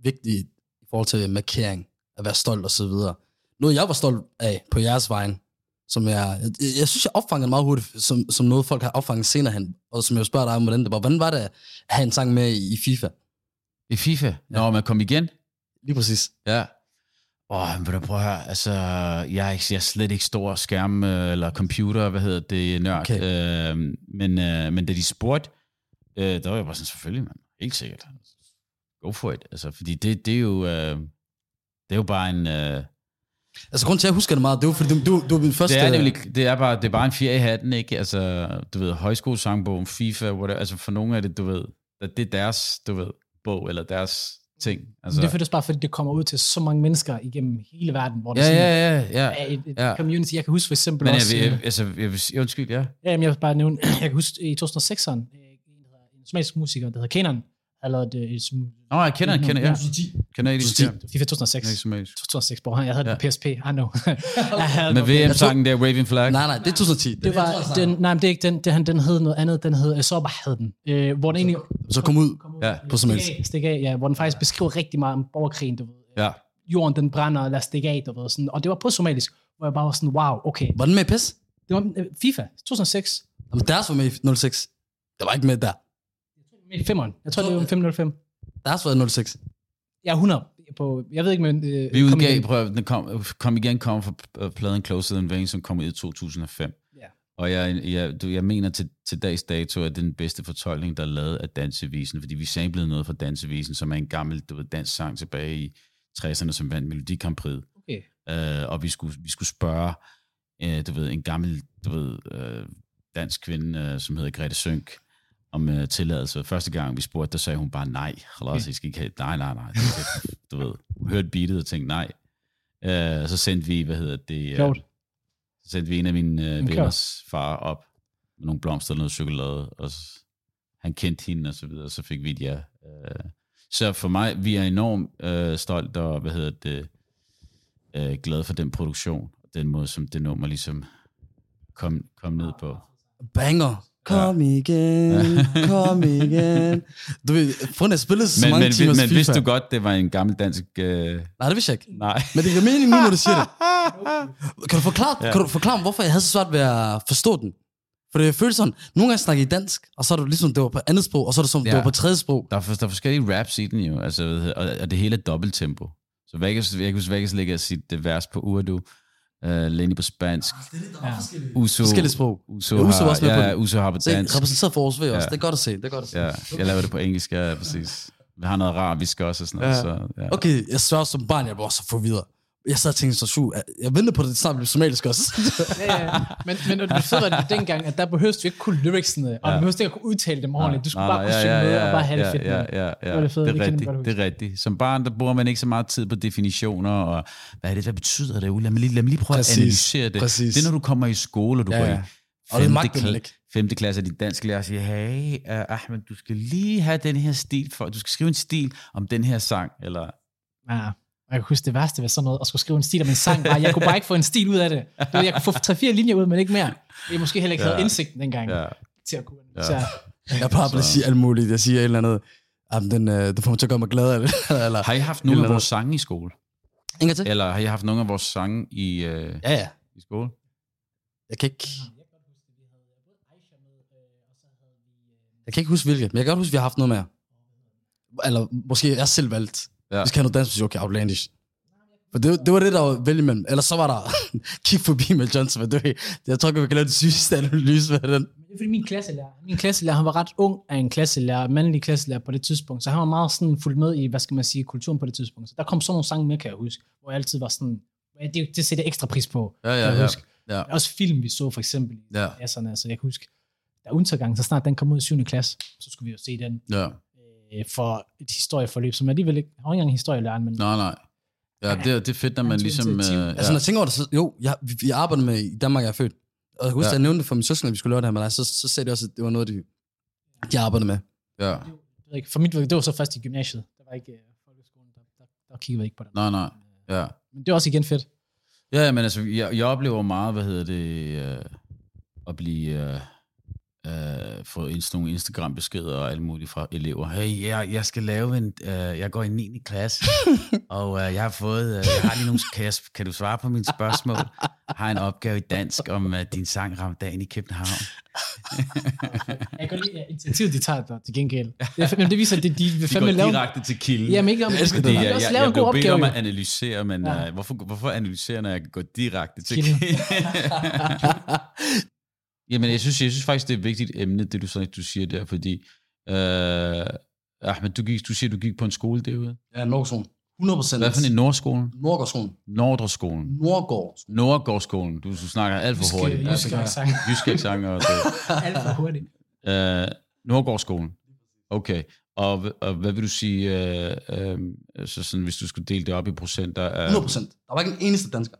vigtigt i forhold til markering, at være stolt og så videre. Noget, jeg var stolt af på jeres vejen, som jeg, jeg, jeg synes, jeg opfangede meget hurtigt, som, som noget, folk har opfanget senere hen, og som jeg spørger dig om, hvordan det var. Hvordan var det at have en sang med i, i FIFA? I FIFA, når man kom igen, Lige præcis. Ja. Åh, men vil du prøve at høre, altså, jeg er, ikke, jeg er slet ikke stor skærm øh, eller computer, hvad hedder det, nørd. Okay. Øh, men, øh, men da de spurgte, øh, der var jeg bare sådan, selvfølgelig, mand. Helt sikkert. Go for it. Altså, fordi det, det er jo, øh, det er jo bare en, øh, Altså, grunden til, at jeg husker det meget, det var, fordi du, du, du var min første... det er nemlig, det er bare, det er bare en fjer i hatten, ikke? Altså, du ved, højskolesangbogen, FIFA, whatever, altså for nogle af det, du ved, at det er deres, du ved, bog, eller deres ting. Altså, det er faktisk bare, fordi det kommer ud til så mange mennesker igennem hele verden, hvor det ja, sådan ja, ja, ja. er et, et ja. community. Jeg kan huske for eksempel Men jeg, også... vil, øh, jeg, altså, jeg vil, undskyld, ja. Ja, men jeg vil bare nævne, jeg kan huske i 2006'eren, øh, en, en somalisk musiker, der hedder Kenan, har lavet et, et, Nå, jeg kender, jeg kender, ja. Canadisk, ja. FIFA 2006. Canadisk somalisk. 2006, bror. Jeg havde Ja. den på PSP, I know. Havde Med. VM-sangen der, Waving Flag. Nej, nej, det er 2010. Det var, den, nej, men det er ikke den, det, han, den hed noget andet, den hed, Sober hed den, øh, hvor den egentlig, Så kom ud. Ja, på somalisk. Stik af, stik af, ja, hvor den faktisk beskriver rigtig meget om borgerkrigen, du ved. Ja. Jorden, den brænder, lad os stikke af, du ved. Sådan. Og det var på somalisk, hvor jeg bare var sådan, wow, okay. Var den med PES? Det var øh, FIFA, 2006. Jamen, deres var med i 06. Det var ikke med der. Med femmeren. Jeg tror, det var 505. Deres var i 06. Jeg er 100 på, jeg ved ikke, men... Øh, Vi kom udgav, igen. prøv, at- den kom, kom igen, kom fra øh, pladen Closer Than Vain, som kom ud i 2005. Ja. Og jeg, jeg, du, jeg mener til, til dags dato, at det er den bedste fortolkning, der er lavet af dansevisen, fordi vi samlede noget fra dansevisen, som er en gammel du ved, dansk sang tilbage i 60'erne, som vandt Melodi Grand Prix. Okay. øh, og vi skulle, vi skulle spørge, øh, du ved, en gammel, du ved, øh, dansk kvinde, øh, som hedder Grete Sønk, om øh, tilladelse. Første gang vi spurgte, der sagde hun bare nej. Halas, I skal ikke have, nej, nej, nej. Du ved, hun hørte beatet og tænkte nej. Øh, så sendte vi, hvad hedder det, øh, Sjovt. så sendte vi en af mine øh, venners far op med nogle blomster og noget chokolade, og s- han kendte hende og så videre, og så fik vi et ja. Øh, så for mig, vi er enormt øh, stolt og, hvad hedder det, øh, glade for den produktion, og den måde, som det nummer ligesom kom, kom ned på. Banger. Kom igen, kom igen. Du ved, prøv at spille så Men, mange men, timers men FIFA. vidste du godt, det var en gammel dansk... Øh, Nej, det vidste jeg ikke. nej. Men det giver mening nu, når du siger det. Kan du forklare, Ja. ja. kan du forklare mig, hvorfor jeg havde så svært ved at forstå den? For det føles sådan, nogle gange snakker I dansk, og så er det ligesom, det var på andet sprog, og så er det som, ja. det Ja. var på tredje sprog. Der er, for- der er forskellige raps i den jo, altså, og, og det hele er dobbelttempo. Så Vegas, jeg kan huske, Vegas lægger sit det vers på Urdu, uh, Lenny på spansk, Ja. Uso, Forskellige sprog. Uso, Ja, Uso har, også med på ja, det. Uso har på dansk. repræsenteret for Aarhus V også. Ja. Det er godt at se, det er godt at se. Ja, jeg laver det på engelsk, ja, præcis. Vi har noget arabisk også og sådan noget. Ja. Så, ja. Okay, jeg svær som barn, jeg så forvirret. Jeg sad og tænkte så syg. Jeg ventede på, at det snart blev somalisk også. Ja, ja. Men, men det fede var det dengang, at der behøvede du ikke kunne lyricsene, og Ja. du behøvede ikke at kunne udtale dem ordentligt. Du skulle Nej, bare kunne synge med og bare have det ja, fedt ja, ja, ja, var det fede, det det er rigtigt, det er rigtigt. Som barn, der bruger man ikke så meget tid på definitioner, og hvad er det, hvad betyder det? Lad mig lige, lad mig lige prøve Præcis, at analysere det. præcis. Det er, når du kommer i skole, og du Ja, går i ja. Og det magter kla- ikke. femte klasse, og din dansk lærer siger, hey, uh, Ahmed, du skal lige have den her stil, for, du skal skrive en stil om den her sang, eller Ja. Og jeg kan huske det værste ved sådan noget, at skulle skrive en stil om en sang. Bare, jeg kunne bare ikke få en stil ud af det. det var, jeg kunne få 3-4 linjer ud, men ikke mere. Jeg måske heller ikke Ja. havde indsigten dengang ja, til at kunne. Ja. Så, Jeg bare at sige alt muligt. Jeg siger et eller andet. Jamen, den, øh, det får mig til at gøre mig glad. Eller, eller, Har I haft nogle af vores sange i skole? en gang til? Eller har I haft nogle af vores sange i, øh, Ja, ja. i skole? Jeg kan ikke... Jeg kan ikke huske hvilket, men jeg kan godt huske, at vi har haft noget mere. Eller måske jeg selv valgt. Ja. Vi skal have noget dansk musik, okay, Outlandish. For det, det var det, der var vælge imellem. Ellers så var der kig forbi med Johnson, men det, jeg tror ikke, vi kan lave det sygeste analyse med den. Men det er fordi min klasselærer, min klasselærer, han var ret ung af en klasselærer, mandlig klasselærer på det tidspunkt, så han var meget sådan fuldt med i, hvad skal man sige, kulturen på det tidspunkt. Så der kom sådan nogle sange med, kan jeg huske, hvor jeg altid var sådan, ja, det, det sætter ekstra pris på, Ja, ja, kan jeg ja. huske. Ja. Også film, vi så for eksempel i Ja. klasserne, så jeg kan huske, der undergang, så snart den kom ud i 7. klasse, så skulle vi jo se den Ja. Øh, for et historieforløb, som alligevel ikke, har ikke engang historielærer, men Nej, nej. Ja, det, er- det er fedt, når man ligesom... Øh, Altså, når jeg tænker over det, så, jo, jeg, vi, vi arbejder med i Danmark, jeg er født. Og jeg kan huske, Ja. ja. jeg nævnte det for min søskende, at vi skulle lave det her, men altså, så, så sagde de også, at det var noget, de, de arbejdede med. ja. ikke, for mit det var så først i gymnasiet, der var ikke øh, folkeskolen, der, der, der kiggede vi ikke på det. Nej, nej. Ja. Men det er også igen fedt. Ja, men altså, jeg, jeg oplever meget, hvad hedder det, øh, at blive, øh, øh, få ind- sådan nogle Instagram-beskeder og alt muligt fra elever. Hey, jeg, jeg skal lave en, øh, jeg går i 9. klasse, og øh, jeg har fået, øh, jeg har lige nogle, kan, jeg, kan du svare på mine spørgsmål? Jeg har en opgave i dansk om øh, din sang Ramadan i København. Jeg kan lide initiativet, de tager der til gengæld. Det, er, men det viser, at de, de vil De går fandme lave... direkte til kilden. Jamen ikke om Jeg elsker de det. jeg, også jeg, lave jeg en blev god bedt opgave. om at analysere, men Ja. uh, hvorfor, hvorfor analysere, når jeg kan gå direkte til Kilden. Jamen, jeg synes, jeg synes faktisk, det er et vigtigt emne, det du, så, du siger der, fordi øh, Ahmed, du, gik, du siger, du gik på en skole derude. Ja, Nordgårdskolen. 100 procent. Hvad for en Nordskolen? Nordgårdskolen. Nordreskolen. Nordgård. Nordgårdsskolen. Du, du snakker alt for hurtigt. Jyske, jyske accent. Jysk accent og det. Alt for hurtigt. Øh, Nordgårdsskolen. Okay. Og, hv- og hvad vil du sige, øh, øh, så sådan, hvis du skulle dele det op i procenter? af- 100 procent. Der var ikke en eneste dansker.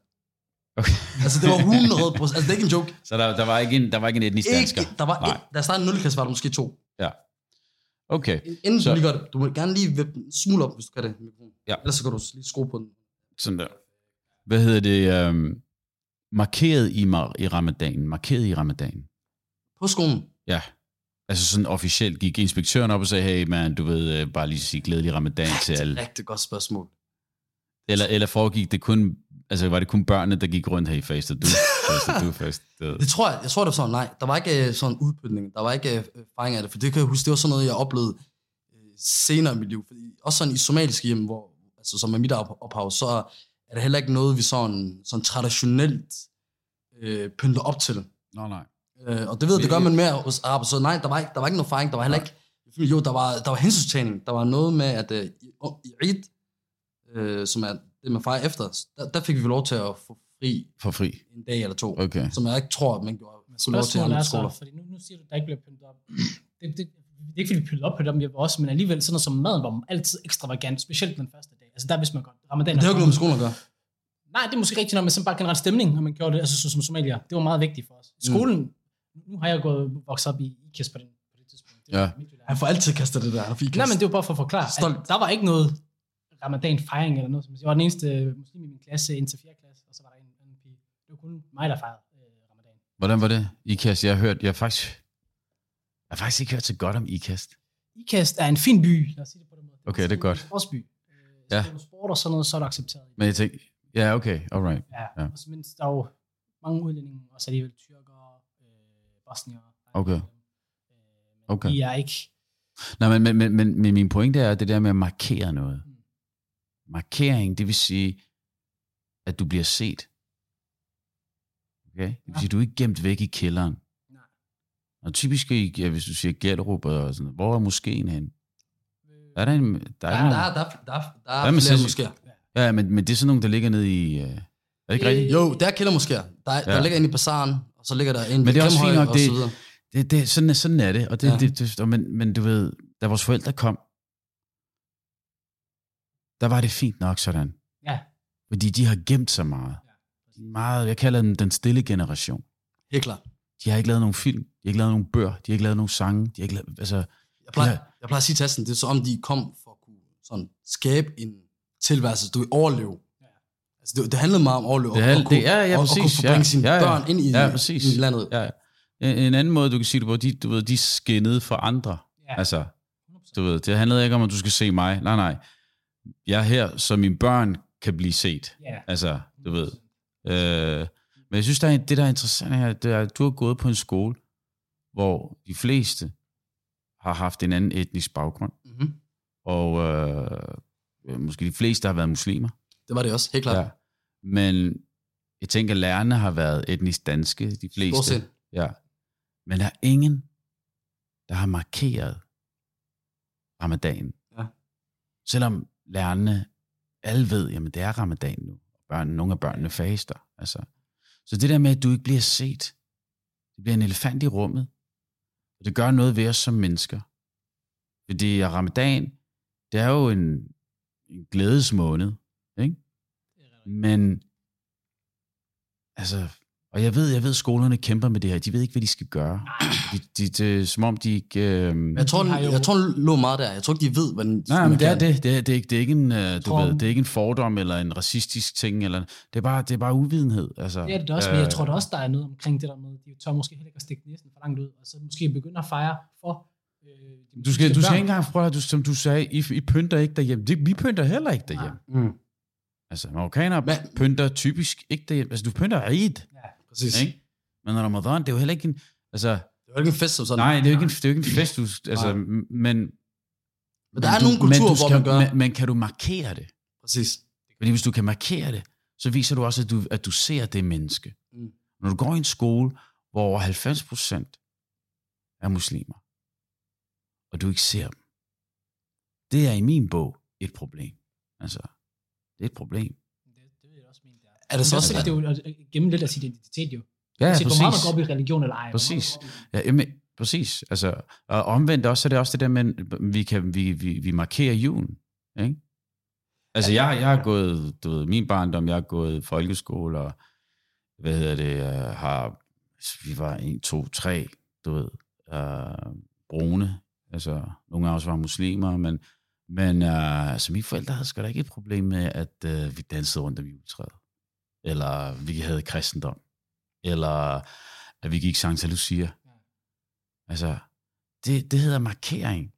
Okay. Altså, det var 100 procent. Altså, det er ikke en joke. Så der, der, var ikke en, der var ikke en etnisk dansker? Ikke, der var Nej. et, da jeg startede 0. klasse, var der måske to. Okay. Inden Så- du lige gør det, du må gerne lige vippe en smule op, hvis du kan det. Ja. Ellers så kan du lige skrue på den. Sådan der. Hvad hedder det? Um, markeret i, mar- i ramadanen. Markeret i ramadanen. På skolen. Ja. Altså sådan officielt gik inspektøren op og sagde, hey man, du ved, øh, bare lige sige glædelig ramadan til alle. Rigtig godt spørgsmål. Eller, eller foregik det kun, altså var det kun børnene, der gik rundt her i faster du, faster du, faster. Det tror jeg, jeg tror det var sådan, nej, der var ikke øh, sådan en udbytning, der var ikke øh, erfaring af det, for det kan jeg huske, det var sådan noget, jeg oplevede øh, senere i mit liv, fordi også sådan i somaliske hjem, hvor, altså som er mit op- ophav, så er det heller ikke noget, vi sådan, sådan traditionelt øh, pynter op til. Nå nej. Øh, og det ved jeg, det gør man mere hos araber, så nej, der var ikke, der var ikke noget fejring, der var heller ikke, jo, der var, der var hensynstagning, der var noget med, at øh, i, i Eid, øh, som er det, man fejrer efter, der, der fik vi lov til at få fri For fri. en dag eller to, Okay. som jeg ikke tror, at man gjorde få lov til andre er skoler. så, fordi nu, nu siger du, at der ikke bliver pyntet op. Det, det, det er ikke, fordi vi pyntede op på dem, vi var også, men alligevel sådan noget som maden var altid ekstravagant, specielt den første dag. Altså der vidste man godt, ramadan Men det har jo ikke noget med skolen at gøre. Nej, det er måske rigtigt nok, men sådan bare generelt stemning, når man gjorde det, altså så, som somalier. Det var meget vigtigt for os. Mm. Skolen, nu har jeg gået vokset op i IKES på, den, på det tidspunkt. Det var Ja. Han får altid kastet det der. Han fik Nej, men det var bare for at forklare. Stolt. At der var ikke noget ramadan-fejring eller noget. som- Jeg var den eneste muslim i min klasse indtil 4. klasse, og så var der en anden pige. Det var kun mig, der fejrede øh, ramadan. Hvordan var det, IKAST? Jeg har hørt, jeg har faktisk, jeg har faktisk ikke hørt så godt om IKAST. IKAST er en fin by, lad os sige det på den måde. Okay, det er godt. En sportsby. Øh, Ja. sport og sådan noget, så er det accepteret. Men jeg tænkte, ja, okay, alright. Ja, Ja. og så mindst der er jo mange udlændinge, også alligevel tyrkere, øh, bosnier. Okay. Øh, Okay. Vi er ikke... Nej, men, men, men, men, men min pointe er det der med at markere noget. Mm. Markering, det vil sige, at du bliver set. Okay? Det vil sige, du er ikke gemt væk i kælderen. Nej. Og typisk, ja, hvis du siger Gellerup og sådan hvor er moskeen hen? Er der en... Der er, Der, der, der, der, der, der, der, der er flere sindssygt? moskéer. ja, men, men det er sådan nogle, der ligger nede i... Øh, er det ikke Øh, rigtigt? Jo, der er kældermoskéer. Der, er, Ja. der ligger inde i bazaren, og så ligger der en Men det er også fint nok, og det- så. Det, det, sådan, er- sådan er det. Og det, ja. det, det og men, men du ved, da vores forældre kom, der var det fint nok sådan. Ja. Fordi de har gemt sig meget. Er meget jeg kalder dem den stille generation. Helt klart. De har ikke lavet nogen film, de har ikke lavet nogen bøger, de har ikke lavet nogen sange. De har ikke lavet, altså, Jeg plejer, Ja. jeg plejer at sige til Assen, det er så om de kom for at kunne sådan, skabe en tilværelse, du vil overleve. Ja. Altså, det, det handlede meget om at overleve. Det og- og kunne, det- ja, ja, og, og præcis, kunne få ja. bringe sine Ja, ja. børn ind i, Ja, præcis. i landet. ja. En, en anden måde, du kan sige det på, de, du ved, de skinnede for andre. Ja. Altså, 100%. Du ved, det handlede ikke om, at du skal se mig. Nej, nej. Jeg er her, så mine børn kan blive set. Ja. Altså, du ved. Øh, men jeg synes, der er, det der er interessant her, det er, at du har gået på en skole, hvor de fleste har haft en anden etnisk baggrund. Mm-hmm. Og øh, måske de fleste har været muslimer. Det var det også, helt klart. Ja. Men jeg tænker, lærerne har været etnisk danske, de fleste. set. Ja. Men der er ingen, der har markeret ramadan. Ja. Selvom lærerne alle ved, jamen det er ramadan nu. Børn, nogle af børnene faster. Altså. Så det der med, at du ikke bliver set, det bliver en elefant i rummet. Og det gør noget ved os som mennesker. Fordi ramadan, det er jo en, en glædesmåned. Ikke? Men, altså, og jeg ved, jeg ved, skolerne kæmper med det her. De ved ikke, hvad de skal gøre. De, de, det er som om, de ikke... Øh... Jeg tror, de den, jo- jeg tror, den lå meget der. Jeg tror ikke, de ved, hvad den Nej, men det er det. Det er, det er, ikke, det er ikke en, øh, du tror- ved, det er ikke en fordom eller en racistisk ting. Eller, det, er bare, det er bare uvidenhed. Altså, Det er det også, men jeg tror da også, der er noget omkring det der med, de tør måske heller ikke at stikke næsen for langt ud, og så måske begynde at fejre for øh, de Du skal, du skal ikke engang prøve, du, som du sagde, I, I pynter ikke derhjemme. Det, vi pynter heller ikke derhjemme. Mm. Altså, marokkanere Men- pynter typisk ikke derhjemme. Altså, du pynter Eid, Ja, Præcis. ikke? Men Ramadan, det er jo heller ikke en... Altså, Det var ikke en fest som sådan. nej, det er jo ikke en, det er jo ikke en fest, du, altså, Nej. men... Men der er du, nogle kulturer, hvor man gør... Men, men kan du markere det? Præcis. Fordi hvis du kan markere det, så viser du også, at du, at du ser det menneske. Mm. Når du går i en skole, hvor over 90 procent er muslimer, og du ikke ser dem, det er i min bog et problem. Altså, det er et problem. det, det vil jeg også mene, det er. Det så også... det er jo at at gemme lidt af sin identitet jo. Ja, Ja, hvor meget man præcis. går op i religion eller ej. Præcis. Ja, jamen, præcis. Altså, og omvendt også, så er det også det der med, vi, kan, vi, vi, vi markerer julen. Ikke? Altså, jeg, jeg har gået, du ved, min barndom, jeg har gået folkeskole, og hvad hedder det, uh, har, vi var en, to, tre, du ved, uh, brune, altså, nogle af os var muslimer, men, men uh, altså, mine forældre havde sgu da ikke et problem med, at uh, vi dansede rundt om juletræet, eller vi havde kristendom, eller at vi gik Santa Lucia. Altså, det, det hedder markering.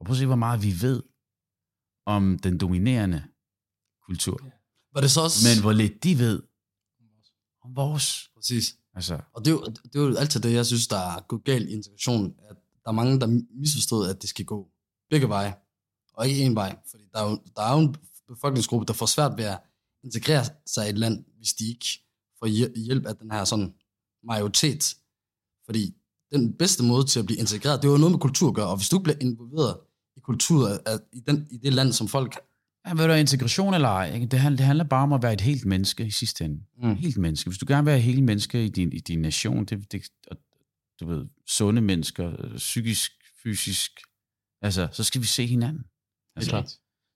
Og prøv at se, hvor meget vi ved om den dominerende kultur. Var det så også... Men hvor lidt de ved om vores. Præcis. Altså, Og det er, jo, det er jo altid det, jeg synes, der er gået galt i integration. At der er mange, der misforstået, at det skal gå begge veje, og ikke en vej. Fordi der er jo, der er jo en befolkningsgruppe, der får svært ved at integrere sig i et land, hvis de ikke får hjæ- hjælp af den her sådan majoritet. Fordi den bedste måde til at blive integreret, det er jo noget med kultur at gøre, og hvis du bliver involveret i kultur i, den, i det land, som folk... ja, ved du, integration eller ej, ikke? Det, handler, det handler bare om at være et helt menneske i sidste ende. Mm. Helt menneske. Hvis du gerne vil være et helt menneske i din, i din nation, det, det, og, du ved, sunde mennesker, øh, psykisk, fysisk, altså, så skal vi se hinanden. Altså, klart.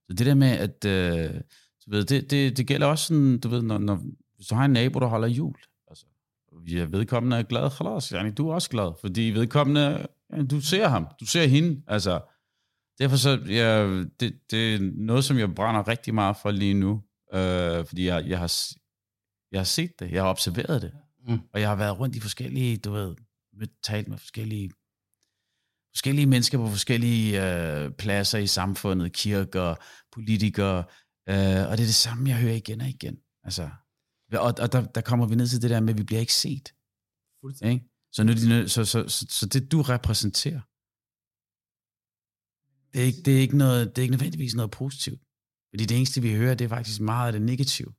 Så det der med, at øh, du ved, det, det, det gælder også sådan, du ved, når, når, hvis du har en nabo, der holder jul, altså, ja, vedkommende er glad, khalas, yani, du er også glad, fordi vedkommende, ja, du ser ham, du ser hende, altså, derfor så, ja, det, det er noget, som jeg brænder rigtig meget for lige nu, øh, fordi jeg, jeg, har, jeg har set det, jeg har observeret det, Mm. og jeg har været rundt i forskellige, du ved, mødt, talt med forskellige forskellige mennesker på forskellige øh, pladser i samfundet, kirker, politikere, øh, og det er det samme, jeg hører igen og igen. Altså, og og der, der kommer vi ned til det der med, at vi bliver ikke set. Ikke? Så, nu, er så, så, så, så det, du repræsenterer, det er, ikke, det, er ikke noget, det er ikke nødvendigvis noget positivt. Fordi det eneste, vi hører, det er faktisk meget af det negative.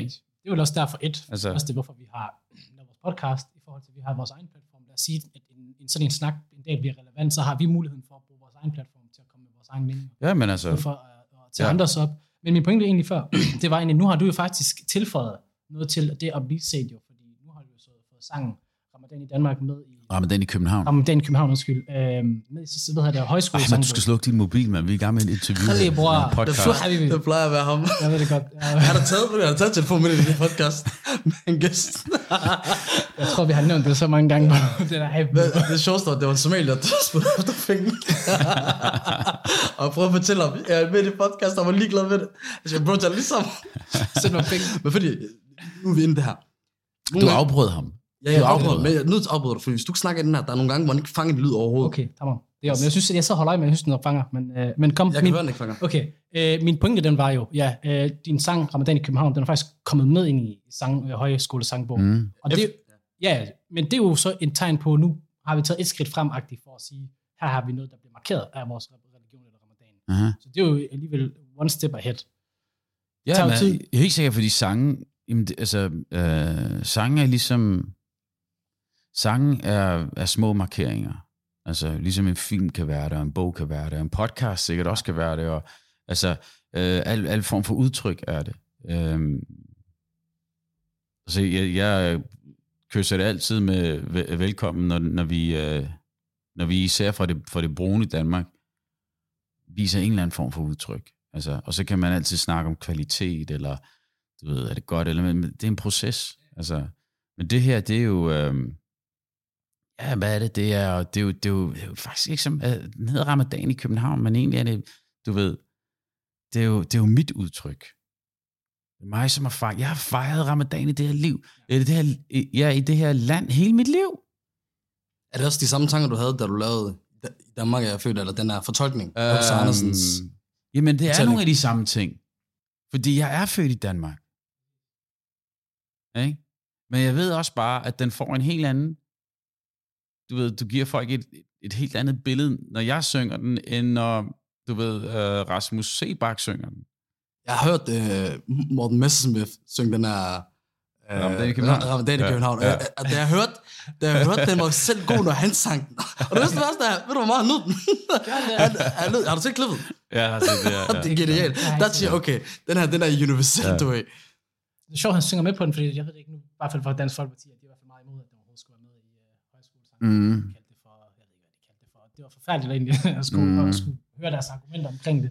Ikke? Det er vel også derfor et, Altså- også det, hvorfor vi har vores podcast, i forhold til, at vi har vores egen platform. Lad os sige, at en, en sådan en snak en dag bliver relevant, så har vi muligheden for at bruge vores egen platform til at komme med vores egen mening. Ja, men altså, For Ja. ja. andres op. Men min pointe egentlig før, det var egentlig, nu har du jo faktisk tilføjet noget til det at blive set jo, fordi nu har du jo så fået sangen Ramadan i Danmark med i Ramadan i København. Ramadan i København, undskyld, øh, med i, så, hvad hedder det, Ej, højskole. man, du skal slukke din mobil, man. Vi er i gang med en interview. Lige, bror. Det podcast. er flot. Det plejer at være ham. Jeg ved det godt. Jeg Jeg, har da taget, jeg har da taget telefon med i det her podcast med en gæst. jeg tror, vi har nævnt det så mange gange på det der hype. Det, det sjoveste var, at det var en somalier, der spurgte efter penge. og jeg prøvede at fortælle ham, jeg er med i det podcast, og var ligeglad med det. Jeg siger, bro, tag det ligesom. Send mig penge. Men fordi, nu er vi inde i det her. Du afbrød ham. Ja, jeg du afbryder, men jeg er nødt til at afbryde dig, fordi hvis du ikke snakker i den her, der er nogle gange, hvor man ikke fanger en lyd overhovedet. Okay, tamam. Det er, men jeg synes, at jeg så holder øje med, jeg synes, den fanger. Men, øh, men kom, Jeg kan min, høre den ikke, fanger. okay, øh, min pointe, den var jo, ja, øh, din sang, Ramadan i København, den er faktisk kommet med ind i sang, øh, højskole sangbog. Mm. Og det, ja, men det er jo så en tegn på, nu har vi taget et skridt frem for at sige, her har vi noget, der bliver markeret af vores religion eller ramadan. Aha. Så det er jo alligevel one step ahead. Ja, men tid. jeg er helt sikker, fordi sange, jamen, det, altså, øh, sange er ligesom, Sangen er, er små markeringer. Altså, ligesom en film kan være det, og en bog kan være det, og en podcast sikkert også kan være det, og altså, øh, al, al form for udtryk er det. Øh, så jeg, jeg kysser det altid med velkommen, når, når vi, øh, når vi især fra det, fra det brune Danmark, viser en eller anden form for udtryk. Altså, og så kan man altid snakke om kvalitet, eller du ved, er det godt, eller men det er en proces. Altså, men det her, det er jo, øh, ja, hvad er det? Det er, det er, jo, det er, jo, det er jo faktisk ikke som, øh, den hedder Ramadan i København, men egentlig er det, du ved, det er jo, det er jo mit udtryk. Det er mig, som har fejret, jeg har fejret Ramadan i det her liv, i det her, ja, i det her land hele mit liv. Er det også de samme tanker, du havde, da du lavede Danmark er jeg født, eller den her fortolkning H.C. Andersens? Øhm, Jamen, det er fortælling. nogle af de samme ting. Fordi jeg er født i Danmark. Ikke? Men jeg ved også bare, at den får en helt anden... Du ved, du giver folk et, et helt andet billede, når jeg synger den, end når, du ved, uh, Rasmus Sebak synger den. Jeg har hørt uh, Morten Messerschmidt synge den her... Uh, Ramadan i København. Ramadan i Ja, København. ja. Ja. Og da jeg hørte, da jeg hørte, den var selv god, når han sang den. Og det første værste er, ved du hvor meget han den? han, han nød, har du set klippet? Ja, altså, det er, Ja. Det er genialt. Ja. Der siger jeg, okay, den her, den er universel, Ja. du ved. Det er sjovt, han synger med på den, fordi jeg ved det ikke nu, i hvert fald fra Dansk Folkeparti, at de er i hvert fald meget imod, at den overhovedet skulle være med i uh, højskolesangen. Mm. De kaldte det for, jeg ved ikke, hvad de kaldte det for. Det var forfærdeligt egentlig, at skulle, Mm. at skulle høre deres argumenter omkring det.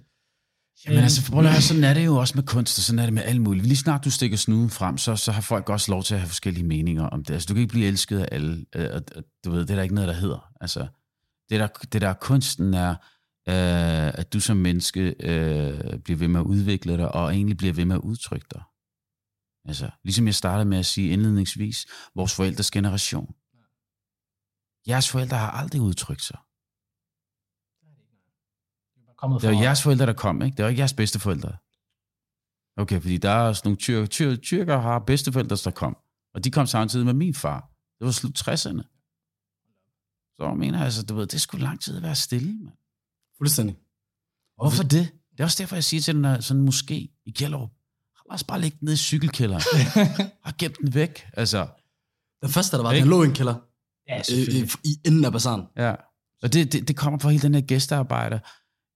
Jamen altså, prøv at høre, sådan er det jo også med kunst, og sådan er det med alt muligt. Lige snart du stikker snuden frem, så, så har folk også lov til at have forskellige meninger om det. Altså, du kan ikke blive elsket af alle. øh, Og, og, du ved, det er der ikke noget, der hedder. Altså, det der, det der er kunsten er, øh, at du som menneske øh, bliver ved med at udvikle dig, og egentlig bliver ved med at udtrykke dig. Altså, ligesom jeg startede med at sige indledningsvis, vores forældres generation. Jeres forældre har aldrig udtrykt sig. Det er bare kommet Det var jeres forældre, der kom, ikke? Det var ikke jeres bedsteforældre. Okay, fordi der er sådan nogle tyr, tyr, tyrker, har bedsteforældre, der kom. Og de kom samtidig med min far. Det var slut 60'erne. Så jeg mener jeg, altså, du ved, det skulle lang tid at være stille, mand. Fuldstændig. Hvorfor det? Det er også derfor, jeg siger til den her sådan en moské i Kjellerup. Lad os bare lægge den ned i cykelkælderen. og gem den væk. Altså, Den første, der var, Ikke? den lå i en kælder Ja, i, i, enden af bazaren. ja. Og det, det, det kommer fra hele den her gæstearbejder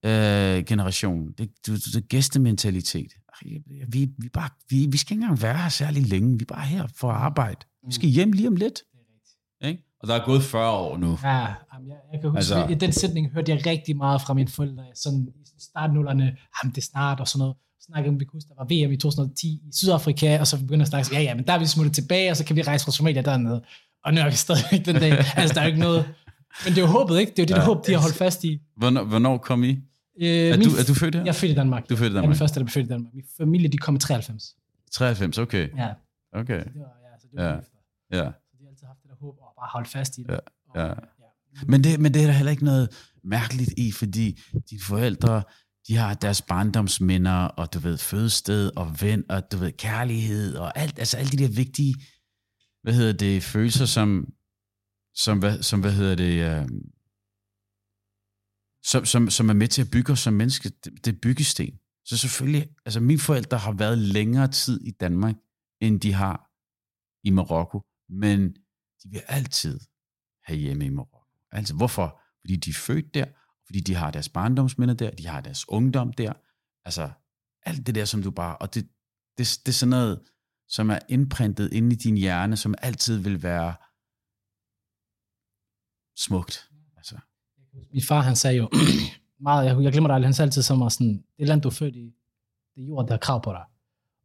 øh, generation. Det, det, det, det gæstementalitet. Vi, vi, bare, vi, vi skal ikke engang være her særlig længe. Vi er bare her for at arbejde. Vi skal hjem lige om lidt. Det er rigtigt. Ikke? Og der er gået 40 år nu. Ja, jamen, jeg, jeg kan huske, Altså- i den sætning hørte jeg rigtig meget fra mine forældre, sådan i startnullerne, jamen det er snart og sådan noget. Snakkede om, vi kunne huske, der var VM i 2010 i Sydafrika, og så begyndte at snakke, ja ja, men der er vi smuttet tilbage, og så kan vi rejse fra Somalia dernede. Og nu er vi stadigvæk den dag. Altså der er jo ikke noget, men det er jo håbet, ikke? Det er jo det, Ja. håb, de har holdt fast i. Hvornår, hvornår kom I? Øh, Er min- du, er du født her? Jeg er født i Danmark. Du er født i Jeg er den Danmark? første, der blev født i Danmark. Min familie, de kom i 93. 93, okay. Ja, Okay, det var, ja, så det var Ja. ja. efter. ja. Så de har altid haft det der håb, og bare holdt fast i det. Ja, Og, ja. ja. Men det, men det er der heller ikke noget mærkeligt i, fordi dine forældre, de har deres barndomsminder, og du ved, fødested og ven, og du ved, kærlighed, og alt, altså alle de der vigtige, hvad hedder det, følelser, som, som, hvad, som hvad hedder det, øh, som, som, som er med til at bygge os som menneske, det, det er byggesten. Så selvfølgelig, altså mine forældre har været længere tid i Danmark, end de har i Marokko, men de vil altid have hjemme i Marokko. Altså, hvorfor? Fordi de er født der, fordi de har deres barndomsminder der, de har deres ungdom der. Altså, alt det der, som du bare... Og det, det, det er sådan noget, som er indprintet inde i din hjerne, som altid vil være smukt. Altså, Min far, han sagde jo meget, jeg, jeg glemmer det aldrig, han sagde altid som mig sådan, det land, du er født i, det er jord, der har krav på dig.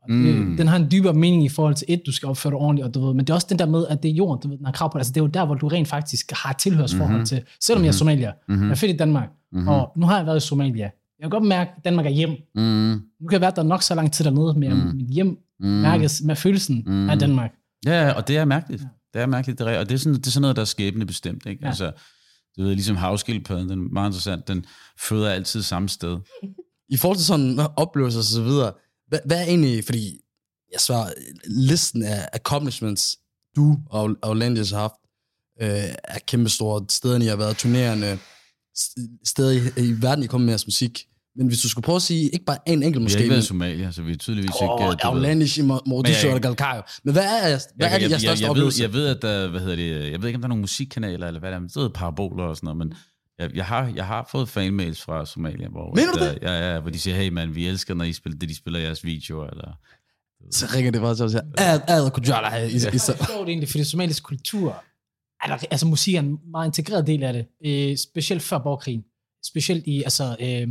Og det, Mm. Den har en dybere mening i forhold til, et, du skal opføre dig ordentligt, og du ved, men det er også den der med, at det er jorden, du ved, den har krav på dig. Altså, det er jo der, hvor du rent faktisk har tilhørsforhold Mhm. mm-hmm. til. Selvom mm-hmm. jeg er somalier. mm-hmm. Jeg er født i Danmark, Mhm. mm-hmm. og nu har jeg været i Somalia. Jeg kan godt mærke, at Danmark er hjem. mm, Nu kan jeg være der nok så lang tid dernede, men mm. mit hjem mm. mærkes med følelsen Mm. af Danmark. Ja, ja, og det er mærkeligt. Ja. Det er mærkeligt, det er, og det er, sådan, det er sådan noget, der er skæbne bestemt. Ikke? Ja. Altså, Du ved, ligesom havskildpadden, den er meget interessant, den føder altid samme sted. I forhold til sådan oplevelser og så videre, hvad, hvad er egentlig, fordi jeg svarer, listen af accomplishments, du og, og Landis har haft, øh, er kæmpestore. Stederne, I har været, turnerende, steder i, i verden, I kommer med jeres musik. Men hvis du skulle prøve at sige, ikke bare en enkelt Vi måske, har ikke været i Somalia, så vi er tydeligvis Åh, ikke... øh, ved- Outlandish, Mogadishu Men og Galkayo. Men hvad er, hvad er det, jeg, største jeg, ved, oplevelse? jeg ved, at der, hvad hedder det, jeg ved ikke, om der er nogle musikkanaler, eller hvad der er, men det er paraboler og sådan noget, men jeg, jeg, har, jeg har fået fanmails fra Somalia, hvor, Mener du at, øh, Ja, ja, hvor de siger, hey man, vi elsker, når I spiller det, de spiller jeres videoer, eller... Så ringer det bare til os her. Ad, ad, kujala i, Det er sjovt egentlig, fordi somalisk kultur, er der, altså musik er en meget integreret del af det, øh, specielt før borgerkrigen. Specielt i, altså, øh,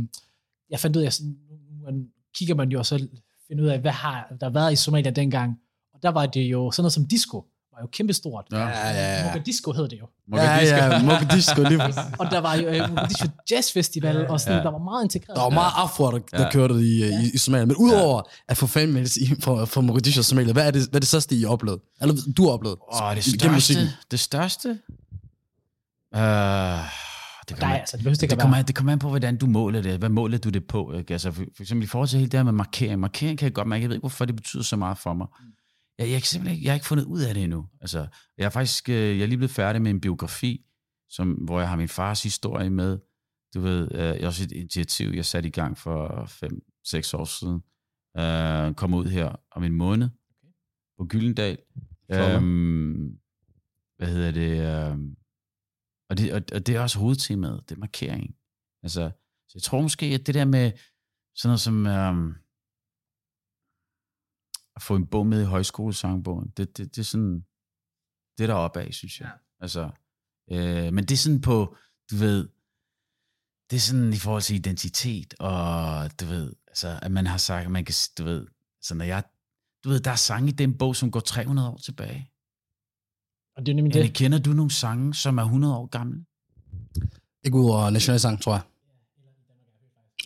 jeg fandt ud af, sådan, man, kigger man jo og så finder ud af, hvad har der været i Somalia dengang, og der var det jo, sådan noget som disco, var jo kæmpestort. Ja. ja, ja, ja. Mogadisco hed det jo. Ja, ja. Lige præcis. Og der var jo øh, Mogadishu Jazz Festival, og sådan, Ja. der var meget integreret. Der var meget afro, der, der Ja. kørte i, i, i Somalia. Men udover at få fanmails i, for, for Mogadishu og Somalia, hvad er, det, hvad er det største, I har oplevet? Eller du har oplevet? Åh, det Gennem største, det største? Uh, det Der er, kommer, altså, det behøver ikke det, at kommer, an- det kommer an på, hvordan du måler det. Hvad måler du det på? Ikke? Altså, for, for eksempel i forhold til hele det her med markering. Markering kan jeg godt mærke. Jeg ved ikke, hvorfor det betyder så meget for mig. Jeg, jeg, kan simpelthen ikke, jeg har ikke fundet ud af det endnu. Altså, jeg er faktisk øh, jeg er lige blevet færdig med en biografi, som, hvor jeg har min fars historie med. Du ved, øh, jeg også et initiativ, jeg satte i gang for 5-6 år siden. Øh, kom ud her om en måned på Gyldendal. Flot, Øhm, hvad hedder det? øhm, og det, og, og det er også hovedtemaet, det er markering. Altså, så jeg tror måske, at det der med sådan noget som øhm, at få en bog med i højskolesangbogen, det, det, det er sådan, det er der oppe af, synes jeg. Ja. Altså, øh, men det er sådan på, du ved, det er sådan i forhold til identitet, og du ved, altså, at man har sagt, at man kan, du ved, så når jeg, du ved, der er sange i den bog, som går 300 år tilbage. Og det er nemlig Anne, det. kender du nogle sange, som er 100 år gamle? Ikke ud over nationalsang, tror jeg.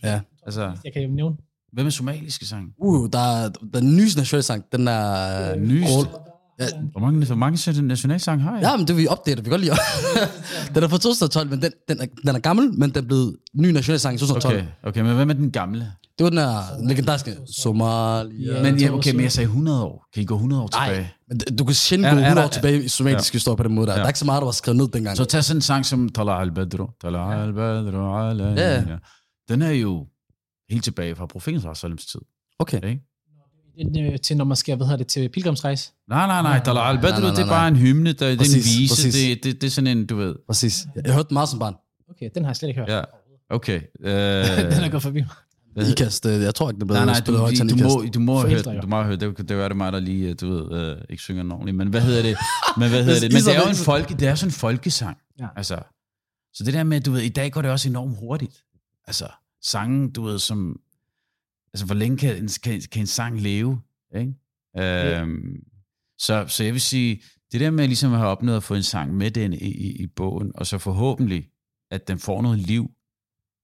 Ja. Altså, Jeg kan jo nævne. hvad med somaliske sange? Uh, der er den nyeste nationalsang, den er... Den nyeste? Ja, Hvor mange, hvor mange sæt nationalsange har jeg? ja, men det vi opdater, vi kan godt lide. den er fra 2012, men den, den, er, den er gammel, men den er blevet ny nationalsang i 2012. Okay, okay, men hvad med den gamle? Det var den her legendariske Somalia. Ja, Men ja, okay, men jeg sagde 100 år. Kan I gå 100 år Nej, tilbage? men du kan sjældent gå er 100 der- år tilbage i somalisk historie på den måde der. Ja. Der er ikke så meget, der var skrevet ned dengang. Så tag sådan en sang som Tala al-Badru. Tala al-Badru alayna. Ja. Den er jo helt tilbage fra profetens Salims tid. Okay. Ikke? Den, øh, til når man skal, hvad hedder det, til pilgrimsrejse. Nej, nej, nej. Tala nej, al-Badru, nej, det er nej. bare en hymne. Der, det er en vise. Det, det, det er sådan en, du ved. Præcis. Jeg, jeg hørte den meget som barn. Okay, den har jeg slet ikke hørt. Ja. Okay. Øh, den er gået forbi mig. Ikast, øh, jeg tror ikke, den blev Nej, nej, spillet du, højt du, må, du må have Forældre, hørt, jo. du må hørt, det, det er det mig, der lige, du ved, øh, ikke synger den ordentligt, men hvad hedder det? Men hvad hedder det? Men det er jo en folke, det er sådan en folkesang. Ja. Altså, så det der med, du ved, i dag går det også enormt hurtigt. Altså, sangen, du ved, som, altså, hvor længe kan, en- kan, kan en sang leve, ikke? Øhm, så, så jeg vil sige, det der med ligesom at have opnået at få en sang med den i, i, i bogen, og så forhåbentlig, at den får noget liv,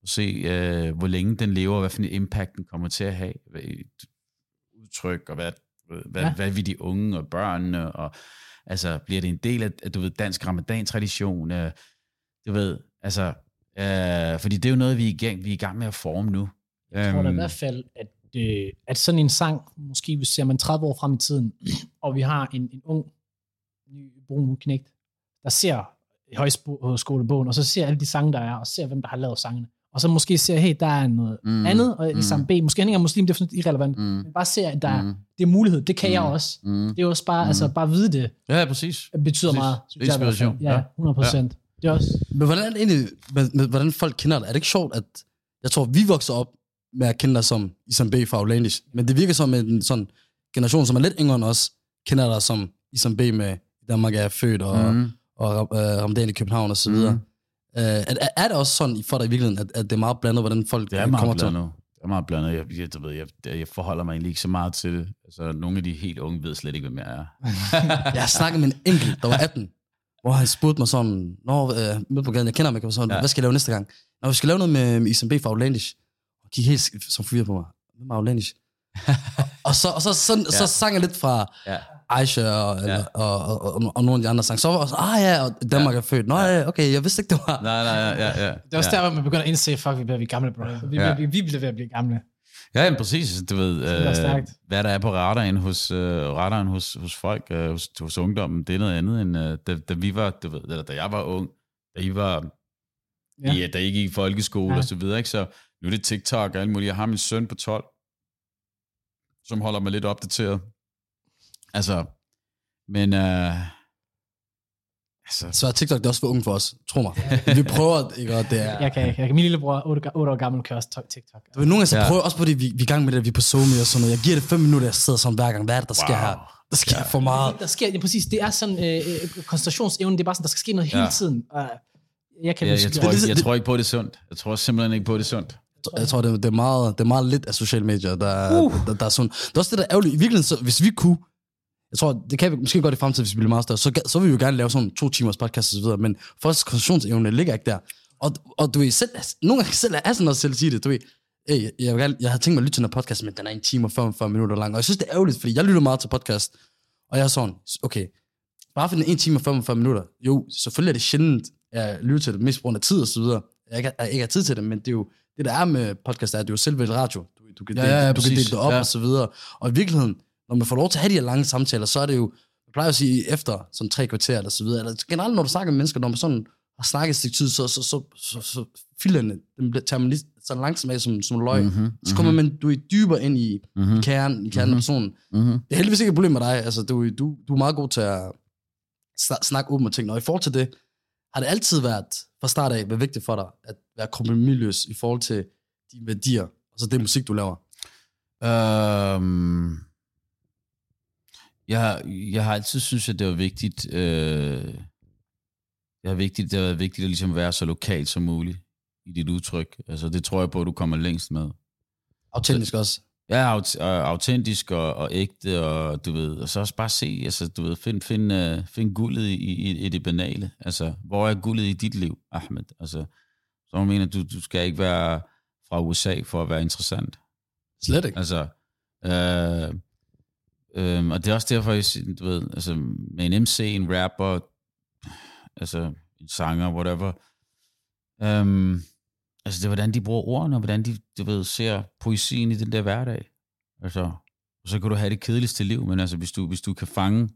se, øh, hvor længe den lever, og hvad for en impact den kommer til at have, hvad, et udtryk, og hvad, hvad, Ja. hvad vil de unge og børnene, og altså, bliver det en del af, du ved, dansk ramadan-tradition, øh, du ved, altså, øh, fordi det er jo noget, vi er, i gang, vi er i gang med at forme nu. Jeg tror da i Øhm, hvert fald, at, øh, at sådan en sang, måske hvis ser man 30 år frem i tiden, og vi har en, en ung, ny brun knægt, der ser højskolebogen, og så ser alle de sange, der er, og ser, hvem der har lavet sangene. Og så måske ser, hey, der er noget Mm, mm, andet, og mm. mm. sammen B, måske han ikke er muslim, det er sådan irrelevant, mm. Mm, men bare ser, at der mm. mm, det er mulighed, det kan mm. jeg Mm. også. mm. Det er også bare, mm. Mm. altså bare at vide det, Ja, præcis. betyder Præcis. meget. synes jeg. Inspiration, Ja, ja. 100 procent. Det er også, Men hvordan er det egentlig, med, med, hvordan folk kender dig? Er det ikke sjovt, at jeg tror, vi vokser op med at kende dig som Isam B fra Outlandish, men det virker som en sådan generation, som er lidt yngre end os, kender dig som Isam B med Danmark er født, og, mm. Mm. og uh, Ramadan i København og så videre. Mm. Uh, er, er- det også sådan for dig i virkeligheden, at, at det er meget blandet, hvordan folk Det er øh, meget kommer blandet. Det er meget blandet. Jeg, jeg, ved, jeg, jeg forholder mig egentlig ikke så meget til det. Altså, nogle af de helt unge ved slet ikke, hvem jeg er. til? Jeg har snakket med en enkelt, der var 18, hvor han spurgte mig sådan, Nå, øh, med på gaden, jeg kender ham ikke, og sådan, ja. Hvad skal jeg lave næste gang? Nå, vi skal lave noget med, med Isam B fra Outlandish. Og gik helt som forvirret på mig. Hvem er Outlandish? og så, og så, så, ja. så sang jeg lidt fra, Ja. Aisha og, ja. eller, og, og, og, og, nogle af de andre sange. Så var jeg også, ah ja, og Danmark ja. er født. Nå ja, okay, jeg vidste ikke, det var... Nej, nej, ja, ja. ja. Det er også ja. der, hvor man begynder at indse, fuck, vi bliver vi gamle, bro. Vi, Ja. vi, vi bliver ved at blive gamle. Ja, jamen, præcis. Du ved, øh, hvad der er på radaren hos, øh, radaren hos, hos folk, øh, hos, hos ungdommen, det er noget andet, end øh, da, da vi var, du ved, eller da jeg var ung, da I var, ja. Ja. I, da I gik i folkeskole Ja. og så videre, ikke? Så nu er det TikTok og alt muligt. Jeg har min søn på 12, som holder mig lidt opdateret. Altså, men, øh, altså, Så er TikTok det er også for unge for os, tro mig. Vi prøver, ikke, og det er... Jeg kan ikke. Jeg kan min lillebror, 8, 8 år gammel, kører også TikTok. Du ved, nogle gange så Ja. prøver også på det, vi, vi er i gang med det, vi er på Zoom og sådan noget. Jeg giver det fem minutter, jeg sidder sådan hver gang. Hvad er det, der sker Wow. her? Der sker for meget. Der sker, ja, præcis, det er sådan, øh, øh, koncentrationsevnen, det er bare sådan, der skal ske noget hele Ja. tiden. Og jeg kan jeg, huske, jeg, tror det er ikke, ligesom- jeg tror ikke på, at det er sundt. Jeg tror simpelthen ikke på, at det er sundt. Jeg tror, det er, det er, meget, det er meget lidt af sociale medier, der, uh. der, der, er sådan. Det er også det, der er ærgerligt. I virkeligheden, så, hvis vi kunne, jeg tror, det kan vi måske godt i fremtiden, hvis vi bliver meget større, så, så vil vi jo gerne lave sådan to timers podcast og så videre, men folks koncentrationsevne ligger ikke der. Og, og du ved, selv, nogle gange selv er sådan noget selv sige det, du ved, hey, jeg, gerne, jeg har tænkt mig at lytte til her podcast, men den er en time og 45 minutter lang, og jeg synes, det er ærgerligt, fordi jeg lytter meget til podcast, og jeg er sådan, okay, bare for den en time og 45 minutter, jo, selvfølgelig er det sjældent, jeg lytter til det, mest på grund af tid og så videre, jeg ikke, jeg ikke har tid til det, men det er jo, det der er med podcast, er, at det er jo selve et radio. Du, du, kan, Ja, ja, ja, du kan dele det op Ja. og så videre. Og i virkeligheden, når man får lov til at have de her lange samtaler, så er det jo, jeg plejer at sige efter sådan tre kvarter eller så videre, eller generelt når du snakker med mennesker, når man sådan har snakket et stykke tid, så, så, så, så, så filerne, dem tager man lige så langsomt af som, som løg. Mhm, Så kommer man, du er dybere ind i, Mhm. i kernen, i kernen af personen. Mhm. Det er heldigvis ikke et problem med dig. Altså, du, du, du er meget god til at sna- snakke åbent og ting. Og i forhold til det, har det altid været fra start af været vigtigt for dig at være kompromisløs i forhold til dine værdier, og så det musik, du laver? Øhm, jeg, jeg har altid synes at det var vigtigt, øh, det, er vigtigt, det har været vigtigt at ligesom være så lokalt som muligt i dit udtryk. Altså, det tror jeg på, at du kommer længst med. Autentisk også. Ja, aut- og autentisk og, og ægte, og du ved, og så også bare se, altså, du ved, find, find, uh, find guldet i, i, i det banale. Altså, hvor er guldet i dit liv, Ahmed? Altså, så jeg mener, du, du skal ikke være fra USA for at være interessant. Slet ikke. Altså, øh, Øhm, og det er også derfor, jeg, du ved, altså, med en MC, en rapper, altså en sanger, whatever, øhm, altså det er, hvordan de bruger ordene, og hvordan de, du ved, ser poesien i den der hverdag. Altså, og så kan du have det kedeligste liv, men altså, hvis du, hvis du kan fange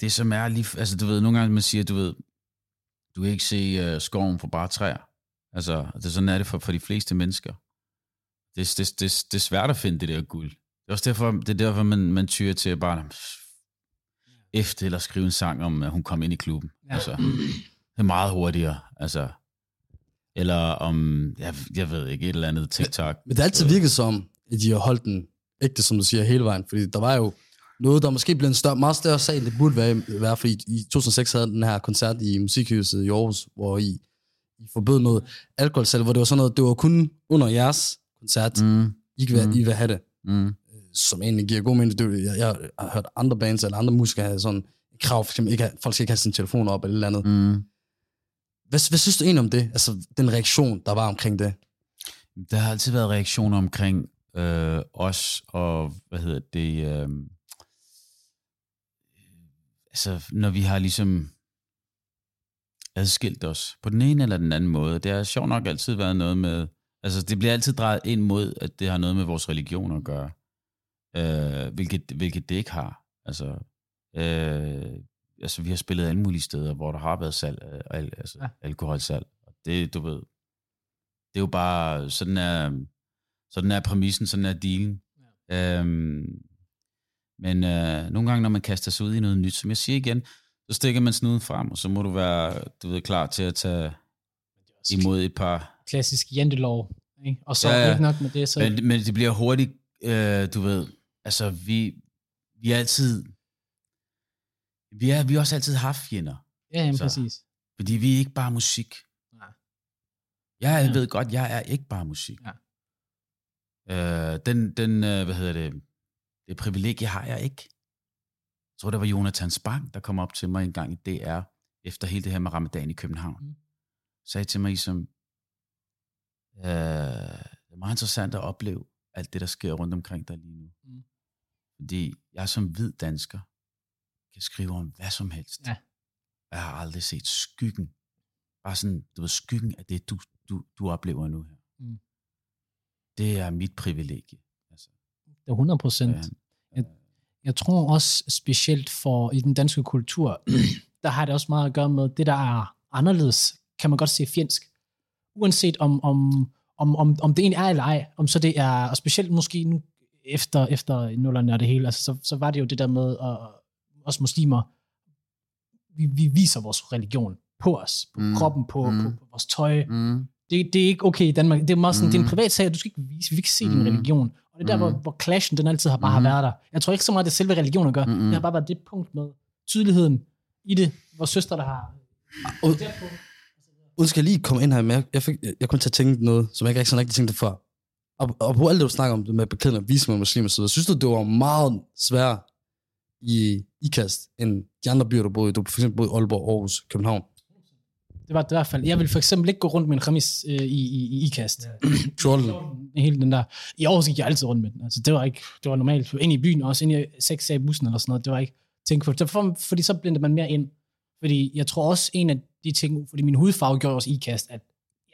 det, som er lige, altså du ved, nogle gange man siger, du ved, du kan ikke se uh, skoven for bare træer. Altså, det, sådan er det for, for de fleste mennesker det, det, det, det er svært at finde det der guld. Det er også derfor, det er derfor man, man tyrer til at bare efter eller skrive en sang om, at hun kom ind i klubben. Ja. Altså, det er meget hurtigere. Altså, eller om, jeg, jeg ved ikke, et eller andet TikTok. Men det har altid virket som, at de har holdt den ægte, som du siger, hele vejen. Fordi der var jo noget, der måske blev en større, meget større sag, end det burde være, være fordi i 2006 havde den her koncert i Musikhuset i Aarhus, hvor I, I forbød noget alkoholsalg, hvor det var sådan noget, det var kun under jeres koncert. Mm, I, kan være, Mm. I vil have det, mm, som egentlig giver god mening. Det, jeg, jeg, har hørt andre bands eller andre musikere have sådan krav, for eksempel, ikke, folk skal ikke have sin telefon op eller et eller andet. Mm. Hvad, hvad synes du egentlig om det? Altså den reaktion, der var omkring det? Der har altid været reaktioner omkring øh, os, og hvad hedder det, øh, altså når vi har ligesom adskilt os på den ene eller den anden måde. Det har sjovt nok altid været noget med, altså det bliver altid drejet ind mod, at det har noget med vores religion at gøre, øh, hvilket, hvilket det ikke har. Altså, øh, altså vi har spillet alle mulige steder, hvor der har været salg, af al, altså Ja. alkoholsalg. Og det, du ved, det er jo bare, sådan er, sådan er præmissen, sådan er dealen. Ja. Øhm, men øh, nogle gange, når man kaster sig ud i noget nyt, som jeg siger igen, så stikker man snuden frem, og så må du være, du ved, klar til at tage imod et par... Klassisk jantelov. Ikke? Og så ja, ja. ikke nok med det, så... Men, men det bliver hurtigt, øh, du ved, altså vi, vi er altid, vi, er, vi har også altid haft fjender, ja, jamen, så- præcis. fordi vi er ikke bare musik. Nej. Jeg Ja. ved godt, jeg er ikke bare musik. Ja. Øh, den, den øh, hvad hedder det, det privilegie har jeg ikke. Jeg tror, det var Jonathan Spang, der kom op til mig en gang i DR, efter hele det her med ramadan i København. Mm. Sagde til mig som, øh, det er meget interessant at opleve alt det, der sker rundt omkring dig lige nu. Mm. Fordi jeg som hvid dansker kan skrive om hvad som helst. Ja. Jeg har aldrig set skyggen. Bare sådan, du ved, skyggen af det, du, du, du oplever nu her. Mm. Det er mit privilegie. Altså, Det er 100 procent. ja, Jeg, jeg tror også specielt for i den danske kultur, der har det også meget at gøre med det, der er anderledes, kan man godt se fjendsk. Uanset om, om, om, om, om det egentlig er eller ej, om så det er, og specielt måske nu efter, efter nullerne og det hele, altså, så, så var det jo det der med, at os muslimer, vi, vi viser vores religion på os, på Mm. mm. kroppen, på, Mm. mm. på, på vores tøj. Mm. Det, det er ikke okay i Danmark. Det er meget sådan, mm. det er en Mm. privat sag, du skal ikke vise, vi vil ikke se din Mm. religion. Og det er der, hvor, Mm. hvor clashen den altid har bare Mm. har været der. Jeg tror ikke så meget, det er selve religionen at gøre. Mm-mm. Det har bare været det punkt med tydeligheden i det, hvor søster, der har... Og- Uden skal jeg lige komme ind her, men jeg, jeg, fik, jeg, jeg kom til at tænke noget, som jeg ikke rigtig sådan rigtig tænkte før. Og, og på alt det, du snakker om det med beklædning og vise med muslimer, så synes du, det var meget sværere i IKAST, end de andre byer, du boede i? Du for eksempel boede i Aalborg, Aarhus, København. Det var det i hvert fald. Jeg vil for eksempel ikke gå rundt med en khamis øh, i, i, i ikast. Trollen. Hele den der. I Aarhus gik jeg altid rundt med den. Altså, det var ikke, det var normalt. Ind i byen også, ind i seks i bussen eller sådan noget. Det var ikke tænkt på. Derfor, fordi så blindede man mere ind. Fordi jeg tror også, en af de ting, fordi min hudfarve gjorde også ikast, at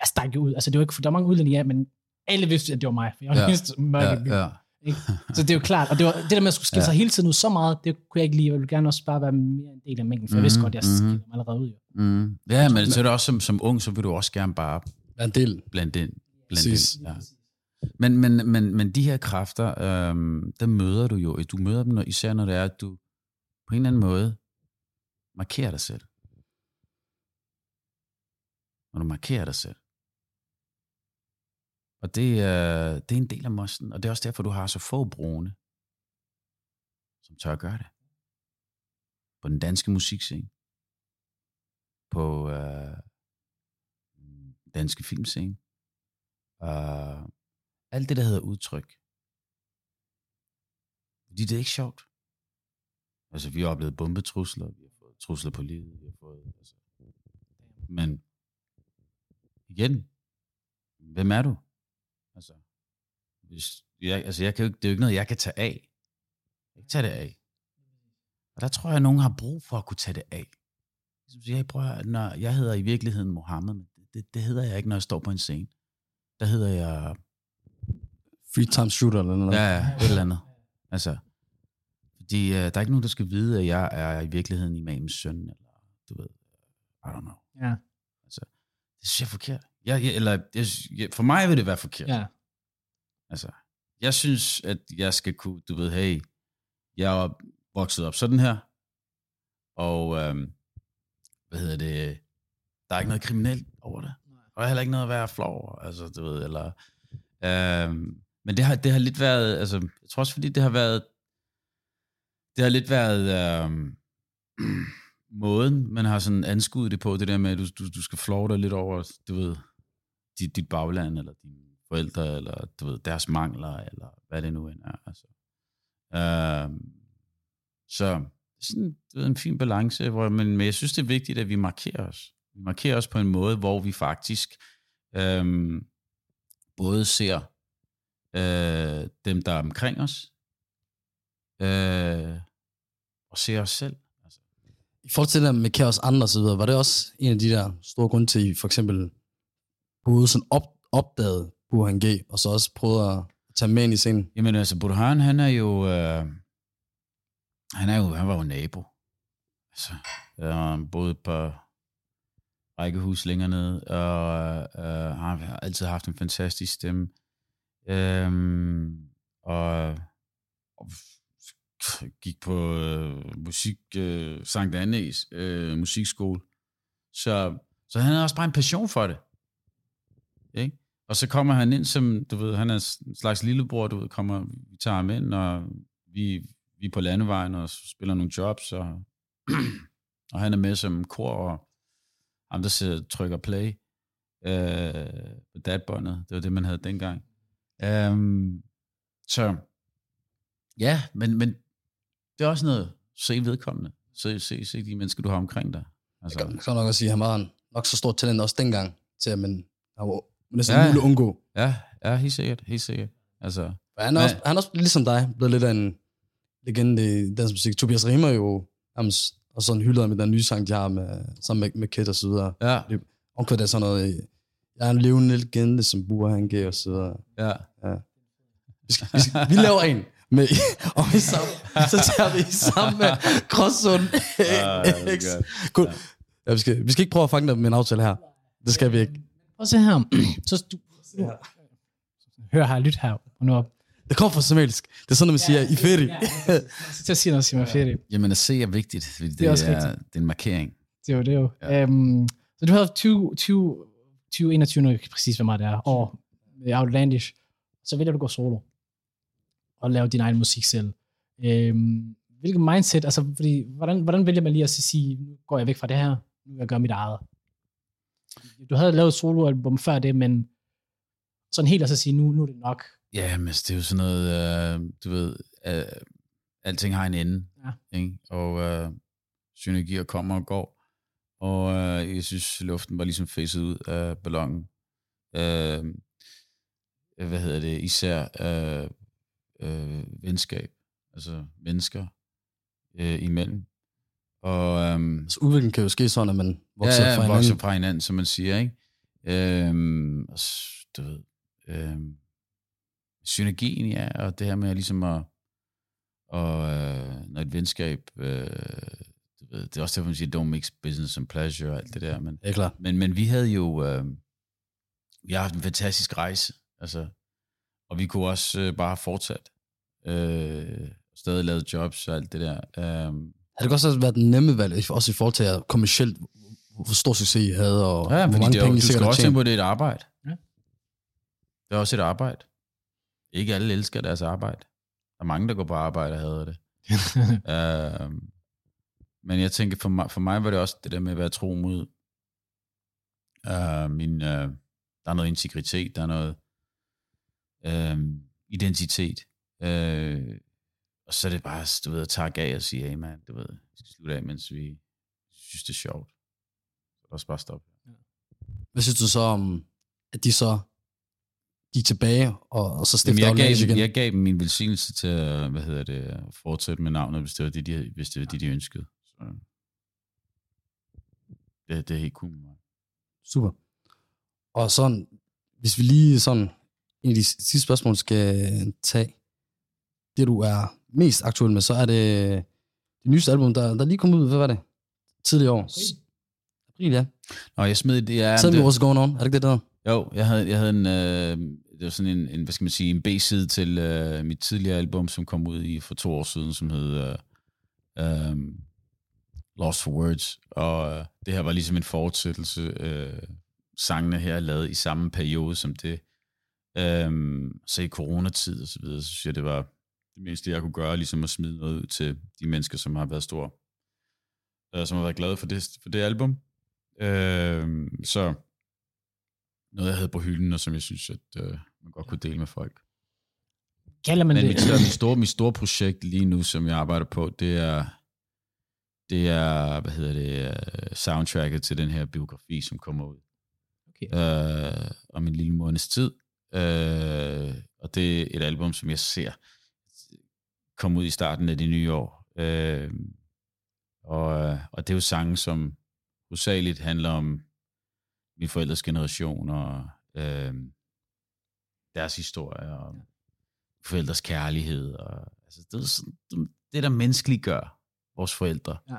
jeg stak ud. Altså, det var ikke, for der er mange udlændinge, ja, men alle vidste, at det var mig. For jeg var Ja. eneste mørke Ja, ja. Ikke? Så det er jo klart, og det, var, det der med at skulle skille Ja. sig hele tiden ud så meget, det kunne jeg ikke lide. Jeg ville gerne også bare være mere en del af mængden, for jeg vidste Mhm, godt, at jeg skiller mig allerede ud. Jo. Mm. Ja, men så er det også som, som ung, så vil du også gerne bare en del. blande ind. Blande ind ja. men, men, men, men de her kræfter, øhm, der møder du jo. Du møder dem når, især, når det er, at du på en eller anden måde markerer dig selv. Når du markerer dig selv. Og det, er, det er en del af mosten, og det er også derfor, du har så få brune, som tør at gøre det. På den danske musikscene. På øh, den danske filmscene. Uh, alt det, der hedder udtryk. Fordi det er ikke sjovt. Altså, vi har oplevet bombetrusler, vi har fået trusler på livet, vi har fået... Altså, men igen, hvem er du? Altså, hvis, jeg, altså jeg kan jo, ikke- det er jo ikke noget, jeg kan tage af. Jeg kan ikke tage det af. Og der tror jeg, at nogen har brug for at kunne tage det af. Ligesom jeg prøver, når jeg hedder i virkeligheden Mohammed, men det, det, hedder jeg ikke, når jeg står på en scene. Der hedder jeg Free time shooter eller noget. Ja, ja, et eller andet. Altså, fordi øh, der er ikke nogen, der skal vide, at jeg er i virkeligheden imams søn, eller du ved, I don't know. Ja. Det synes jeg er forkert. Jeg, jeg, eller, jeg, for mig vil det være forkert. ja. Altså, jeg synes, at jeg skal kunne, du ved, hey, jeg er vokset op sådan her, og øhm, hvad hedder det, der er ikke noget kriminelt over det. Og er heller ikke noget at være flov over, altså, du ved, eller, øhm, men det har, det har lidt været, altså, jeg tror også, fordi det har været, det har lidt været øhm, måden, man har sådan anskuet det på, det der med, at du, du, du skal flove dig lidt over, du ved, dit, dit bagland, eller dine forældre, eller du ved, deres mangler, eller hvad det nu end er. Altså. Øh, så sådan, det er en fin balance, hvor, men, men jeg synes, det er vigtigt, at vi markerer os. Vi markerer os på en måde, hvor vi faktisk øh, både ser øh, dem, der er omkring os, øh, og ser os selv. Altså, I forhold til det med kaos andre og så videre, var det også en af de der store grunde til, at I for eksempel både sådan op, opdagede Burhan G, og så også prøvede at tage med ind i scenen? Jamen altså, Burhan, han er jo, øh, han er jo, han var jo nabo. Altså, øh, han boede på rækkehus længere ned, og øh, har altid haft en fantastisk stemme. Øhm, og, og gik på øh, musik, øh, Sankt Annes øh, musikskole. Så, så han havde også bare en passion for det. Ikke? Og så kommer han ind som, du ved, han er en slags lillebror, du ved, kommer, vi tager ham ind, og vi, vi er på landevejen og spiller nogle jobs, og, og han er med som kor, og ham der sidder, trykker play øh, på datbåndet. Det var det, man havde dengang. Um, så ja, men, men det er også noget, se vedkommende. Se, se, se de mennesker, du har omkring dig. Jeg Altså, kan så nok også sige, at han var en nok så stort talent også dengang, til at man, han var næsten Ja. ja. muligt at undgå. ja, ja, helt sikkert, helt sikkert. Altså, Og han er, Men- også, han er også ligesom dig blevet lidt af en legende i dansk musik. Tobias Riemer er jo nærmest og sådan hylder med den nye sang, de har med, sammen med, med Kid og så videre. Ja, Omkvæd det er sådan noget, jeg er en levende legende, som Bua han gav og så videre. ja. Vi, skal, vi, skal, vi laver en, med, og vi sammen, så tager vi sammen med Krosssund det er X. godt. Cool. Ja, vi, skal, vi skal ikke prøve at fange dem med en aftale her. Det skal vi ikke. Prøv at se her. Så du, hør her, lyt her. Og nu op. Det kommer fra somalisk. Det er sådan, at man siger, i ferie. Så til at sige noget, Simon Ferie. Jamen at se er vigtigt, fordi det, Det er også er, det er en markering. Det er jo det. Er jo. Ja. Ja. Øhm, så du havde 20, 20, 2021, nu præcis, hvor meget det er, år Outlandish. Så vælger du at gå solo og lave din egen musik selv. Øhm, hvilket mindset, altså fordi, hvordan, hvordan vælger man lige at sige, nu går jeg væk fra det her, nu vil jeg gøre mit eget. Du havde lavet et soloalbum før det, men sådan helt at så sige, nu, nu er det nok. Ja, men det er jo sådan noget, øh, du ved, øh, alting har en ende, Ja. ikke? og øh, synergier kommer og går, og øh, jeg synes, luften var ligesom facet ud af ballonen. Øh, hvad hedder det? Især øh, øh, venskab, altså mennesker øh, imellem. Og øhm, Så udviklingen kan jo ske sådan, at man vokser ja, ja, fra vokser hinanden. fra hinanden, som man siger, ikke? Øhm, du ved, øhm, synergien, ja, og det her med ligesom at, og, øh, når et venskab, øh, du ved, det er også derfor, man siger, don't mix business and pleasure og alt det der, men, Det er klart. men, men vi havde jo, øh, vi har haft en fantastisk rejse, altså, og vi kunne også øh, bare fortsat, øh, stadig lavet jobs og alt det der. Øh, Har det også været den nemme valg, også i forhold til at kommercielt, hvor stor succes I havde, og Ja, hvor fordi mange det er, penge I du sikkert skal har også tænke på, at det er et arbejde. Ja. Det er også et arbejde. Ikke alle elsker deres arbejde. Der er mange, der går på arbejde og hader det. uh, men jeg tænker, for mig, for mig var det også det der med at være tro mod uh, min, uh, der er noget integritet, der er noget uh, identitet. Uh, og så er det bare, du ved, at takke af og sige, hey man, du ved, vi skal slutte af, mens vi synes, det er sjovt. Så lad os bare stoppe. Hvad synes du så om, at de så gik tilbage, og, og så Jamen, stiftede jeg, Outlandish gav, igen? jeg gav dem min velsignelse til at, hvad hedder det, at fortsætte med navnet, hvis det var det, de, hvis det var det, de ønskede. Så, det, det er helt cool. Super. Og sådan, hvis vi lige sådan, en af de sidste spørgsmål skal tage, det du er mest aktuel med, så er det det nyeste album, der, der lige kom ud, hvad var det? Tidligere år. April, ja. Nå, jeg smed det, ja, Tell me det, what's going on. Er det ikke det, der? jo, jeg havde, jeg havde en, øh, det var sådan en, en, hvad skal man sige, en B-side til øh, mit tidligere album, som kom ud i for to år siden, som hed øh, øh, Lost for Words, og øh, det her var ligesom en fortsættelse. Øh, sangene her er lavet i samme periode som det. Øhm, så i coronatid og så videre, så synes jeg, det var det mindste, jeg kunne gøre, ligesom at smide noget ud til de mennesker, som har været store, øh, som har været glade for det, for det album. Øhm, så noget, jeg havde på hylden, og som jeg synes, at øh, man godt kunne dele med folk. Kalder man Men det? mit, mit, store, mit store projekt lige nu, som jeg arbejder på, det er, det er, hvad hedder det, øh, soundtracket til den her biografi, som kommer ud Okay. øh, om en lille måneds tid. Øh, og det er et album, som jeg ser komme ud i starten af det nye år. Øh, og, og det er jo sange, som hovedsageligt handler om min forældres generation og øh, deres historie og forældres kærlighed. Og, altså, det, er sådan, det, der menneskeligt gør vores forældre. Ja.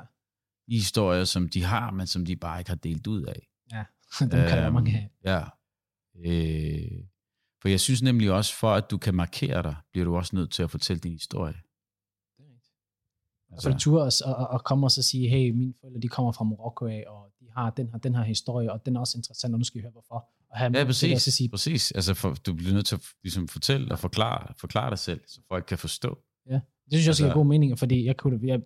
De historier, som de har, men som de bare ikke har delt ud af. Dem kan der være mange af. Ja. Øh, for jeg synes nemlig også, for at du kan markere dig, bliver du også nødt til at fortælle din historie. Altså, for tur og, og, og komme og så sige, hey, mine forældre, de kommer fra Marokko af, og de har den her, den her historie, og den er også interessant, og nu skal I høre, hvorfor. Og have ja, det præcis. også at sige, præcis. Altså, for, du bliver nødt til at ligesom, fortælle og forklare, forklare dig selv, så folk kan forstå. det synes jeg også Altså- god mening, fordi jeg, kunne, jeg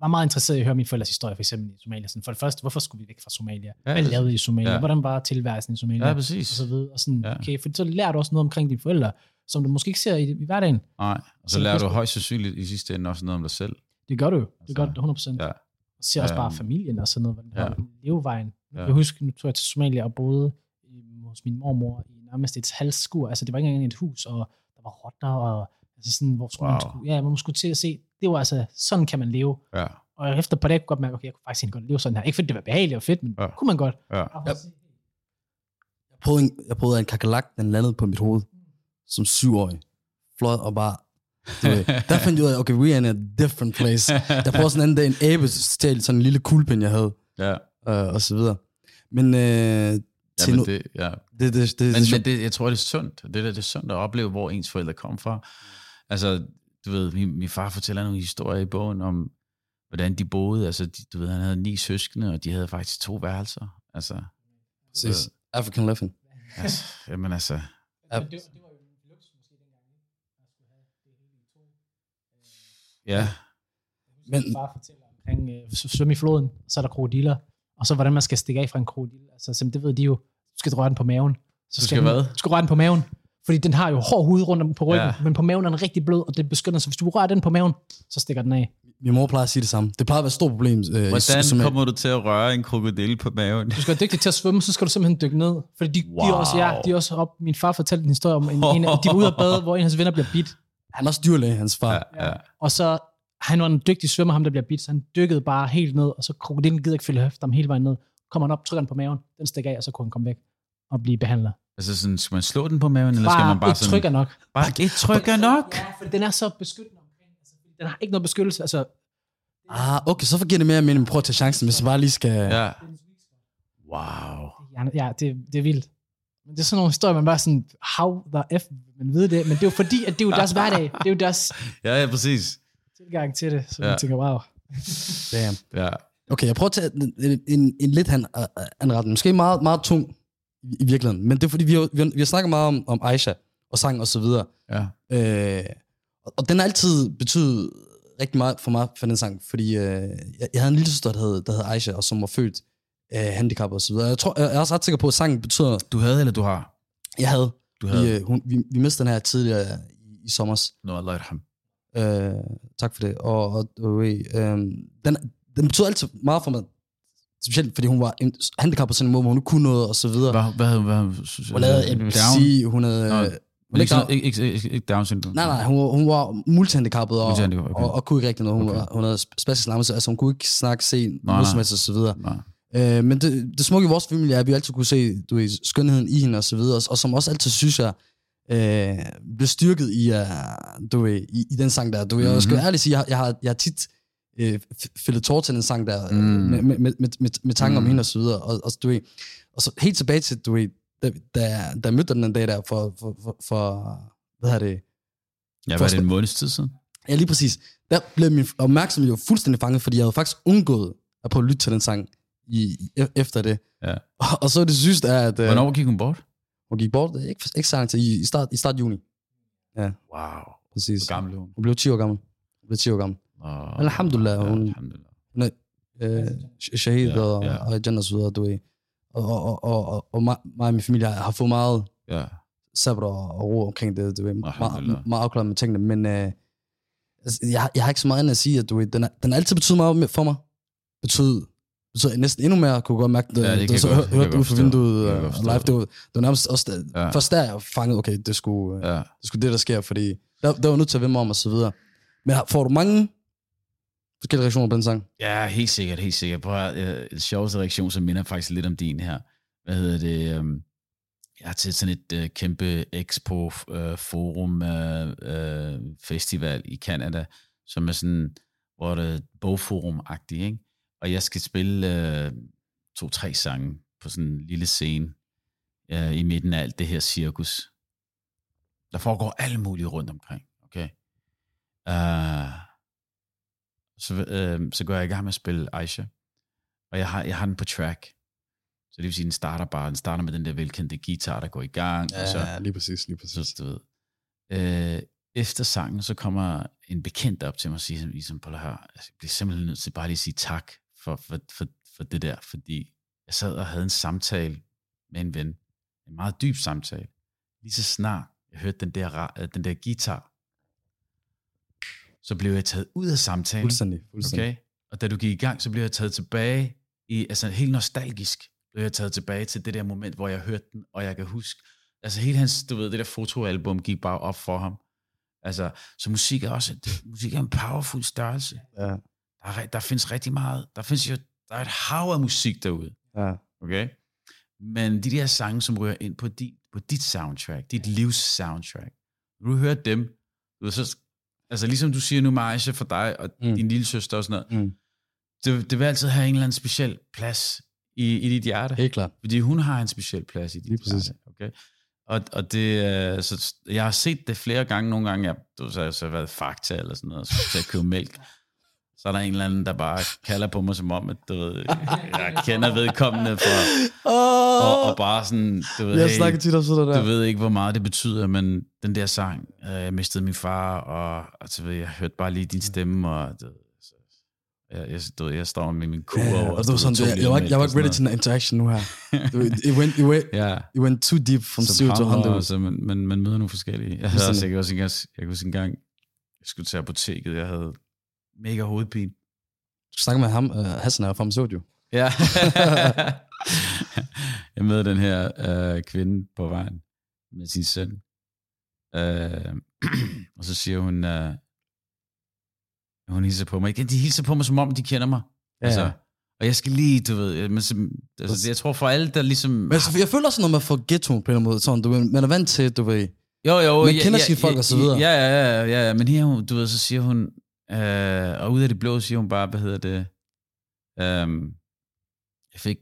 var meget interesseret i at høre min forældres historie, for eksempel i Somalia. Sådan, for det første, hvorfor skulle vi væk fra Somalia? Ja, Hvad det- lavede I i Somalia? ja. Hvordan var tilværelsen i Somalia? Ja, præcis. og så videre. Og sådan, Ja. okay, for så lærer du også noget omkring dine forældre, som du måske ikke ser i, i hverdagen. Nej, og så Så lærer det- du højst sandsynligt i sidste ende også noget om dig selv. Det gør du jo. Det gør Altså, du 100%. Ja. Og ser også bare Øhm, familien og sådan noget, hvordan ja. levevejen. Ja. Jeg husker, nu tog jeg til Somalia og boede i- hos min mormor i nærmest et halvt skur. Altså, det var ikke engang et hus, og der var rotter, og Altså sådan, hvor skulle wow. Man skulle, ja, man skulle til at se, det var altså, sådan kan man leve. Ja, Og efter på det, kunne jeg godt mærke, okay, jeg kunne faktisk ikke godt leve sådan her. Ikke fordi det var behageligt og fedt, men Ja. kunne man godt. ja. Ja. Jeg prøvede, en, jeg prøvede en kakalak, den landede på mit hoved, som syvårig. Fløj og bare... Du ved, der fandt jeg ud af, okay, we are in a different place. Der prøvede sådan en dag en abe stjæle sådan en lille kuglepen, jeg havde, ja. øh, og så videre. Men, øh, Ja, til men nu, det, ja. det, det, det, det, Men, det, men det, jeg tror, det er sundt. Det, der, det er sundt at opleve, hvor ens forældre kom fra. Altså, du ved, min, min far fortæller nogle historier i bogen om, hvordan de boede. Altså, de, du ved, han havde ni søskende, og de havde faktisk to værelser. Altså, Præcis. African living. altså jamen altså, Ja. det, det var jo en luksus måske dengang, ikke? Man skulle have det hele i to. Ja. Men- far fortæller omkring øh, svømme i floden, så er der krokodiller, og så hvordan man skal stikke af fra en krokodil. Altså, simpelthen, det ved de jo. Du skal røre den på maven. Så Du skal den, hvad? Du skal røre den på maven. Fordi den har jo hård hud rundt om på ryggen, Ja. men på maven er den rigtig blød, og det beskytter, så hvis du rører den på maven, så stikker den af. Min mor plejer at sige det samme. Det plejer at være et stort problem. Øh, Hvordan som, kommer du til at røre en krokodil på maven? Du skal være dygtig til at svømme, så skal du simpelthen dykke ned. Fordi de, wow. de er også, ja, de er også op. Min far fortalte en historie om, en, en, de var ude at bade, hvor en af hans venner bliver bidt. Han er også dyrlæge, hans far. Ja, ja. Og så, han var en dygtig svømmer, ham der bliver bidt, så han dykkede bare helt ned, og så krokodilen gider ikke følge efter ham hele vejen ned. Kommer han op, trykker den på maven, den stikker af, og så kunne han komme væk og blive behandlet. Altså, sådan, skal man slå den på maven, eller skal man bare et sådan... tryk er nok. Bare et tryk er nok? Ja, for den er så beskyttende omkring. Altså, den har ikke noget beskyttelse. Altså, Ah, okay, så giver det mere mening. Prøv at tage chancen, hvis jeg bare lige skal... Ja. Wow. ja, ja det, det er vildt. Men det er sådan nogle historier, man bare sådan, how the F, man ved det, men det er jo fordi, at det er jo deres hverdag. Det er jo deres Ja, ja, præcis. tilgang til det. Så Ja. man tænker, wow. Damn. Ja. Okay, jeg prøver at tage en, en, en, lidt han, uh, anretning. Måske meget, meget tung i, virkeligheden. Men det er fordi, vi har, vi har, vi har snakket meget om, om Aisha og sang og så videre. Ja. Øh, og, og den har altid betydet rigtig meget for mig for den sang. Fordi øh, jeg, jeg havde en lille søster, der hed, der hed Aisha, og som var født øh, handicappet og så videre. Jeg, tror, jeg er også ret sikker på, at sangen betyder... Du havde, eller du har? Jeg havde. Du havde. Vi, øh, hun, vi, vi mistede den her tidligere i, i sommer. Nå, Allah ham. Øh, tak for det. Og, og, og øh, den, den betød altid meget for mig. Specielt fordi hun var handicappet på sådan en måde, hvor hun ikke kunne noget og så videre. Hvad, hvad, hvad, Hun lavede epilepsi, hun havde... Nå, øh, Men ikke, Down- ikke, ikke, ikke, ikke Down syndrom? Nej, nej, hun, var- hun var multihandicappet og, Multihandicappet, okay. og, og kunne ikke rigtig noget. Hun, Okay. var, hun havde spastisk lammelse, altså hun kunne ikke snakke, se, noget som helst og så videre. Nej. Øh, men det, det smukke i vores familie er, at vi altid kunne se du ved, skønheden i hende og så videre, og, som også altid synes jeg, øh, blev styrket i, uh, du ved, i, i den sang der. Du ved, mm-hmm. jeg skal Mhm. ærligt sige, jeg, jeg, har, jeg har tit øh, fældet tår til den sang der, Mm. mm. med, med, med, med, med tanker. Mm. om hende og så videre. Og, og, du ved, og så helt tilbage til, du ved, da, da, da jeg mødte den den dag der for, for, for, for hvad hedder det, Ja, var det en måneds tid siden? Ja, lige præcis. Der blev min opmærksomhed jo fuldstændig fanget, fordi jeg havde faktisk undgået at prøve at lytte til den sang i, i, efter det. Ja. Og, og så det sidste er, at øh, Hvornår gik hun bort? hun gik bort, øh, ikke, ikke så lang tid, i, i, start, i start juni. Wow. Præcis. Hvor gammel hun? Hun blev 10 år gammel. Hun blev 10 år gammel. Oh, Alhamdulillah, hun- alhamdulillah. Hun er øh, sh- shahid Ja, ja, og, ja. ja. og Jannah og så videre, du ved. Og, og, og, og, og, mig og min familie har, fået meget Ja. sabr og, ro omkring det, du ved. Meget, meget afklaret med tingene, men øh, altså, jeg, jeg har ikke så meget andet at sige, at du ved, den, er, den har altid betydet meget for mig. Betyd, betyd næsten endnu mere, kunne jeg godt mærke det. Ja, det det så godt- det hørte ud fra vinduet og live. Det var, det var nærmest også, Ja. først der jeg fangede, okay, det skulle, ja. Ja. det skulle det, der sker, fordi der, der var nødt til at vende mig om og så videre. Men får du mange forskellige reaktioner på den sang? Ja, helt sikkert, helt sikkert. Prøv at, øh, den sjoveste reaktion, som minder faktisk lidt om din her. Hvad hedder det? øhm, jeg har til sådan et øh, kæmpe expo øh, forum øh, øh, festival i Canada, som er sådan, hvor det er bogforum-agtigt, ikke? Og jeg skal spille øh, to-tre sange på sådan en lille scene øh, i midten af alt det her cirkus. Der foregår alt muligt rundt omkring, okay? Uh, så, øh, så går jeg i gang med at spille Aisha. Og jeg har, jeg har den på track. Så det vil sige, den starter bare, den starter med den der velkendte guitar, der går i gang. og så, lige præcis, lige så du ved. Øh, efter sangen, så kommer en bekendt op til mig og siger, ligesom, på her, jeg bliver simpelthen nødt til bare lige at sige tak for, for, for, for det der, fordi jeg sad og havde en samtale med en ven. En meget dyb samtale. Lige så snart jeg hørte den der, øh, den der guitar, så blev jeg taget ud af samtalen. Fuldstændig, fuldstændig. Okay? Og da du gik i gang, så blev jeg taget tilbage i, altså helt nostalgisk, blev jeg taget tilbage til det der moment, hvor jeg hørte den, og jeg kan huske, altså hele hans, du ved, det der fotoalbum gik bare op for ham. Altså, så musik er også, musik er en powerful størrelse. Ja. Der, er, der findes rigtig meget, der findes jo, der er et hav af musik derude, Ja. okay? Men de der sange, som rører ind på dit, på dit soundtrack, dit livs soundtrack, når du hører dem, du ved, så, altså ligesom du siger nu, Marisha, for dig og Mm. din lille søster og sådan noget, Mm. det, det vil altid have en eller anden speciel plads i, i dit hjerte. Helt klart. Fordi hun har en speciel plads i dit Lige hjerte. Okay? Og, og det, øh, så, jeg har set det flere gange. Nogle gange, jeg, du, så har jeg så været fakta eller sådan noget, og så til at købe mælk. Så er der en eller anden, der bare kalder på mig som om, at du ved, jeg kender vedkommende for, Oh, og, og bare sådan, du ved, jeg hey, snakker tit om sådan der. du ved ikke, hvor meget det betyder, men den der sang, øh, jeg mistede min far, og altså, ved, jeg hørte bare lige din stemme, og du, så, jeg, jeg, du ved, jeg står med min kur Ja, over. og det var sådan, to jeg, var, jeg var og ikke ready til en interaction nu her. Du It went, it went. Ja. it went too deep from Så zero to power, 100. Altså, man, man, man møder nogle forskellige. Jeg havde også, jeg også engang, jeg kan huske en gang, jeg skulle til apoteket, jeg havde mega hovedpine. Du snakker med ham, uh, Hassan er farmaceut jo. Ja. jeg møder den her øh, kvinde på vejen med sin søn. Øh, og så siger hun, øh, hun hilser på mig. Igen, de hilser på mig, som om de kender mig. Ja, Altså, ja. og jeg skal lige, du ved, men, som, altså, jeg tror for alle, der ligesom... Men altså, jeg føler også noget med at få ghetto på en eller anden måde. Sådan, du ved, man er vant til, du ved, Jo, jo. Man kender sine folk og så videre. Ja, ja, ja, ja, ja. Men her, du ved, så siger hun, øh, og ud af det blå siger hun bare, hvad hedder det, øh, jeg fik,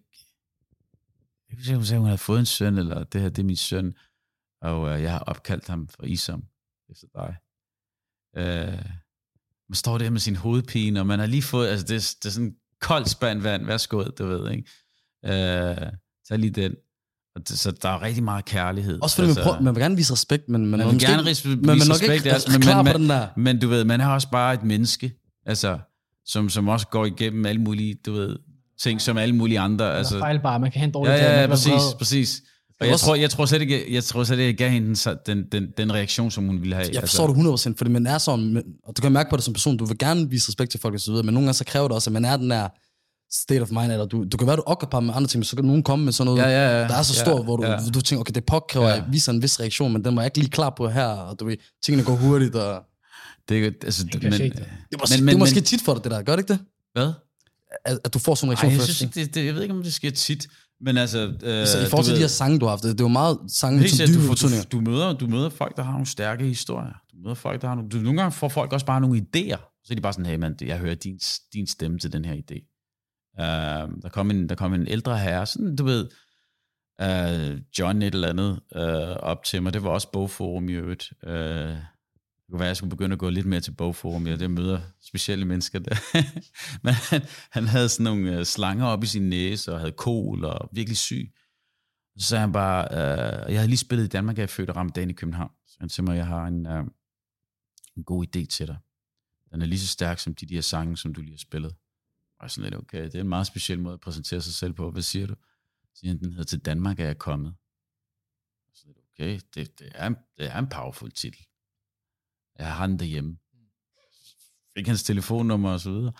jeg kan ikke hun sagde, hun havde fået en søn, eller det her, det er min søn, og øh, jeg har opkaldt ham for Isom, efter dig. Øh, man står der med sin hovedpine, og man har lige fået, altså det, det er sådan koldt spand vand, værsgo, du ved, ikke? Øh, tag lige den. Så der er rigtig meget kærlighed. også fordi man, prøver, man vil gerne vise respekt, men man, man er vil måske gerne ris- men man er vise nok respekt, ikke altså, men, på den der. Men du ved, man er også bare et menneske, altså, som, som også går igennem alle mulige, du ved, ting, som alle mulige andre. Altså, Altså, fejlbar, man kan have en dårlig ja, ja, man ja, præcis, præcis. Og jeg også- tror, jeg tror slet ikke, jeg tror slet ikke, jeg gav hende den, så- den, den, den reaktion, som hun ville have. Jeg forstår det 100%, fordi man er sådan, og du kan mærke på det som person, du vil gerne vise respekt til folk og så videre, men nogle gange så kræver det også, at man er den der state of mind, eller du, du kan være, du occupied med andre ting, men så kan nogen komme med sådan noget, Ja, ja, ja. der er så Ja, stort, hvor du, ja. du tænker, okay, det påkræver, Ja. at jeg viser en vis reaktion, men den var jeg ikke lige klar på her, og du ved, tingene går hurtigt, og Det, er- altså, kan men, det. det er måske, Men- men- det er måske men- tit for dig, det der, gør det ikke det? hvad? At, at du får sådan en Ej, reaktion jeg først. synes ikke, det, det, jeg ved ikke, om det sker tit, men altså... Øh, så i forhold til du de her sange, du har haft, det, det er jo meget sange sikkert, dybe du, du, du, møder, du møder folk, der har nogle stærke historier. Du møder folk, der har nogle... Du, nogle gange får folk også bare nogle idéer. Så er de bare sådan, hey mand, jeg hører din, din stemme til den her idé. Uh, der, kom en, der kom en ældre herre, sådan du ved, uh, John et eller andet, uh, op til mig. Det var også bogforum i øvrigt. Uh, det kunne være, at jeg skulle begynde at gå lidt mere til bogforum. Jeg det møder specielle mennesker der. Men han, han havde sådan nogle slanger op i sin næse, og havde kol, og virkelig syg. Så sagde han bare, uh, jeg havde lige spillet i Danmark, jeg er født og ramt dagen i København. Så han til mig, jeg har en, uh, en god idé til dig. Den er lige så stærk som de der sange, som du lige har spillet. Og sådan lidt, okay, det er en meget speciel måde at præsentere sig selv på. Hvad siger du? Så siger han, den hedder Til Danmark er jeg kommet. Og sådan lidt, okay, det, det, er, det er en powerful titel. Jeg har den derhjemme. Fik hans telefonnummer og så videre.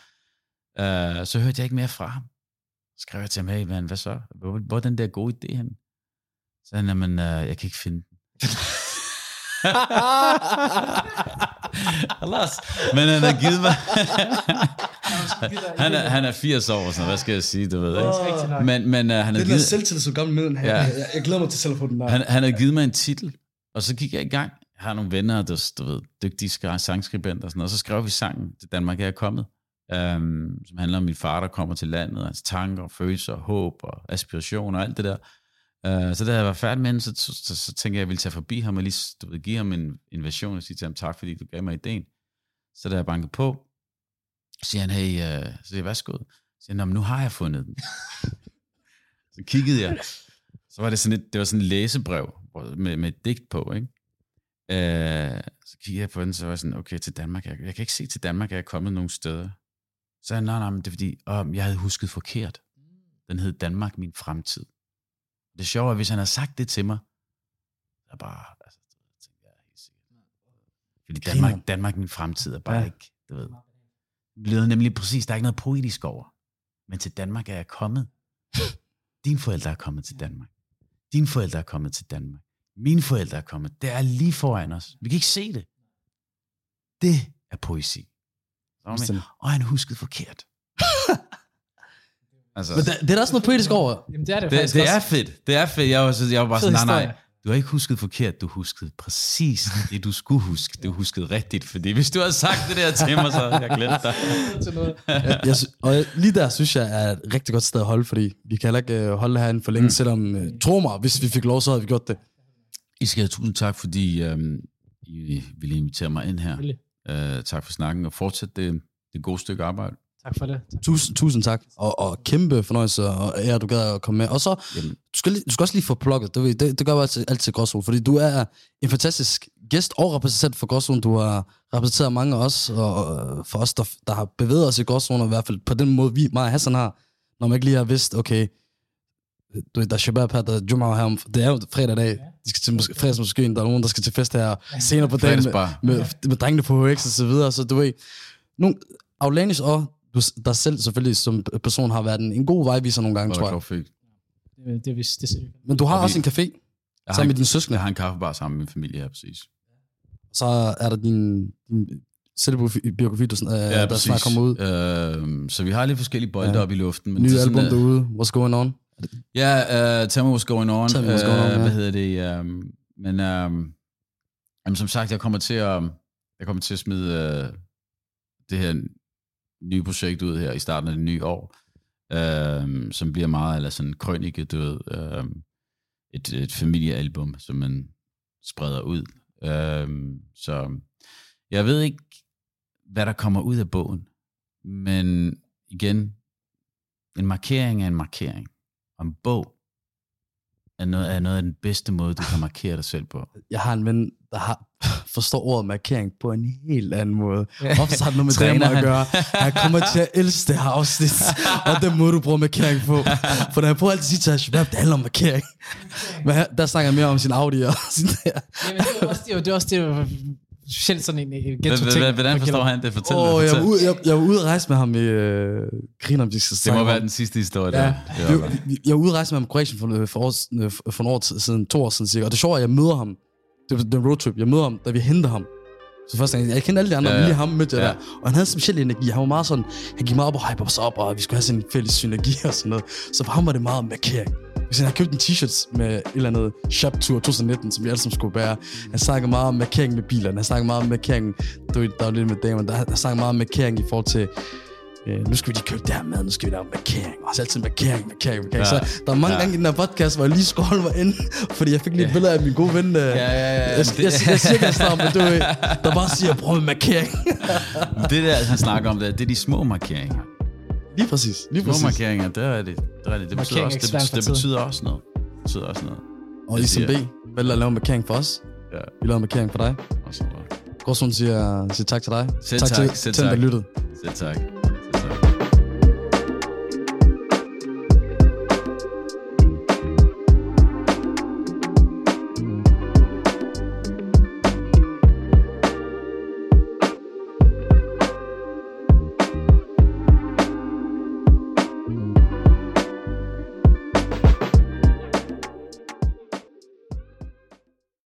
Uh, så hørte jeg ikke mere fra ham. Så skrev jeg til ham, hey man, hvad så? Hvor, hvor er den der gode idé hen? Så han, jamen, uh, jeg kan ikke finde den. Alas. Men han har givet mig... han, er, han er 80 år, så hvad skal jeg sige, du ved, ikke? Men, men uh, han har Det er givet... selvtillid, som gammel mænd. Ja. Jeg, jeg, glæder mig til selv at få den der. Han, han havde givet mig en titel, og så gik jeg i gang. Jeg har nogle venner, der du ved, dygtige sangskribenter og sådan noget, og så skrev vi sangen til Danmark er kommet, um, som handler om min far, der kommer til landet, hans tanker, følelser, håb og aspiration og alt det der. Uh, så da jeg var færdig med den, så, så, så, så tænkte jeg, at jeg ville tage forbi ham og lige du ved, give ham en en version og sige til ham tak, fordi du gav mig ideen. Så da jeg bankede på, siger han, hey, uh, så siger jeg, værsgo. Så siger han, "Nå, men nu har jeg fundet den. så kiggede jeg, så var det sådan et, det var sådan et læsebrev med, med et digt på, ikke? Uh, så kiggede jeg på den, så var jeg sådan, okay, til Danmark, jeg, jeg kan ikke se til Danmark, at jeg er kommet nogen steder. Så jeg, nej, nej, men det er fordi, åh, jeg havde husket forkert. Den hed Danmark, min fremtid. Det sjove er, hvis han havde sagt det til mig, så bare, altså, så tænkte jeg helt sikkert. Fordi. Danmark, Danmark, min fremtid er bare Ja. ikke, du ved. Det lyder nemlig præcis, der er ikke noget poetisk over. Men til Danmark er jeg kommet. Dine forældre er kommet til Danmark. Dine forældre er kommet til Danmark. Mine forældre er kommet. Det er lige foran os. Vi kan ikke se det. Det er poesi. Og han huskede forkert. altså, Men der, det er der også noget poetisk over. Jamen, det er det, det, faktisk det også. er fedt. Det er fedt. Jeg var, så, jeg var bare Fed sådan, nej, nej, historie. du har ikke husket forkert. Du huskede præcis det, du skulle huske. Du huskede rigtigt. Fordi hvis du havde sagt det der til mig, så havde jeg glemt dig. Til noget. Jeg, jeg, og jeg- lige der synes jeg er et rigtig godt sted at holde, fordi vi kan heller ikke øh, holde det herinde for længe, mm. selvom, øh, tro mig, hvis vi fik lov, så havde vi gjort det. I skal have tusind tak, fordi øhm, I ville invitere mig ind her. Øh, tak for snakken, og fortsæt det, det gode stykke arbejde. Tak for det. Tak. Tusind, tusind tak, og, og kæmpe fornøjelse, og ære, du gad at komme med. Og så, Jamen, du skal, du skal også lige få plukket, det, det, det gør jeg altid, altid Gråzone, fordi du er en fantastisk gæst og repræsentant for Gråzone. Du har repræsenteret mange af os, og, og for os, der, der har bevæget os i Gråzone, i hvert fald på den måde, vi, mig og Hassan har, når man ikke lige har vidst, okay, du ved, der er Shabab her, der er Jumma her, om, det er jo fredag dag, de skal til mås- fredagsmoskeen, der er nogen, der skal til fest her senere på dagen med, med, med drengene på HX og så videre, så du ved, nogle, Aulanish og du, der selv selvfølgelig som person har været en, en god vejviser nogle gange, tror er jeg. det fedt. Det, det, det, det, det, Men du har Og vi- også en café, Jeg har, sammen med en, dine søskende. jeg har en kaffebar sammen med min familie her, præcis. Så er der din, din selvbiografi, du, øh, ja, der snart kommer ud. Øh, så vi har lidt forskellige bolde Ja. ja. op i luften. Men Nye det er album sådan, øh, derude. What's going on? Ja, uh, Tell Me What's Going On. Tell Me What's Going On, Øh, ja. Hvad hedder det? Um, men um, jamen, som sagt, jeg kommer til at, jeg kommer til at smide uh, det her nye projekt ud her i starten af det nye år, øh, som bliver meget eller sådan krønike, du ved, øh, et, et familiealbum, som man spreder ud. Øh, så jeg ved ikke, hvad der kommer ud af bogen, men igen, en markering er en markering. Og en bog er noget, er noget af den bedste måde, du kan markere dig selv på. Jeg har en ven, der har, forstår ordet markering på en helt anden måde. Ofte har det noget med Træner damer at han? gøre. Han kommer til at elske det her afsnit, og den måde, du bruger markering på. For når jeg prøver altid at sige til Hashabab, det handler om markering. Men her, der snakker jeg mere om sin Audi og sin der. Jamen, det er også det, det, er også det, specielt sådan en ghetto-ting. Hvordan hvordan forstår han det? Fortæl oh, jeg, var ude, jeg, jeg var ude at rejse med ham i øh, Griner, om Det snakke må være den sidste historie. Ja, der. Det jeg, jeg var ude at rejse med ham i Kroatien for, for, år, øh, for, for en år siden, to år siden cirka. Og det sjove er, at jeg møder ham. Det var den roadtrip. Jeg møder ham, da vi henter ham. Så første gang, jeg kendte alle de andre, Ja, ja, lige ham mødte jeg Ja. der. Og han havde en speciel energi. Han var meget sådan, han gik meget op og hype os op, og vi skulle have sådan en fælles synergi og sådan noget. Så for ham var det meget markering. Hvis han havde købt en t-shirt med et eller andet Shop Tour 2019, som vi alle sammen skulle bære. Han snakkede meget om markering med bilerne. Han snakkede meget om markering, du ved, der var lidt med damer. Der, han snakkede meget om markering i forhold til, øh, nu skal vi lige købe det her mad, nu skal vi lave markering. Og så altid markering, markering, markering. Ja. Så der er mange Ja. gange i den her podcast, hvor jeg lige skulle holde mig ind, fordi jeg fik lige et billede af min gode ven. Øh, Ja, ja, ja. Jeg, jeg, jeg, jeg siger men du der bare siger, prøv med markering. Det der, han snakker om, det, er- det er de små markeringer. lige præcis, lige Små præcis. markeringer, der er det. Der er det. Det, betyder også, er det, for det betyder også noget. Det betyder også noget. Og ISMB siger- vælger at lave markering for os. Ja, Vi laver markering for dig. og så Gårdsen siger, siger tak til dig. Selv tak, tak, til, selv til den, der tak. lyttede. Selv tak.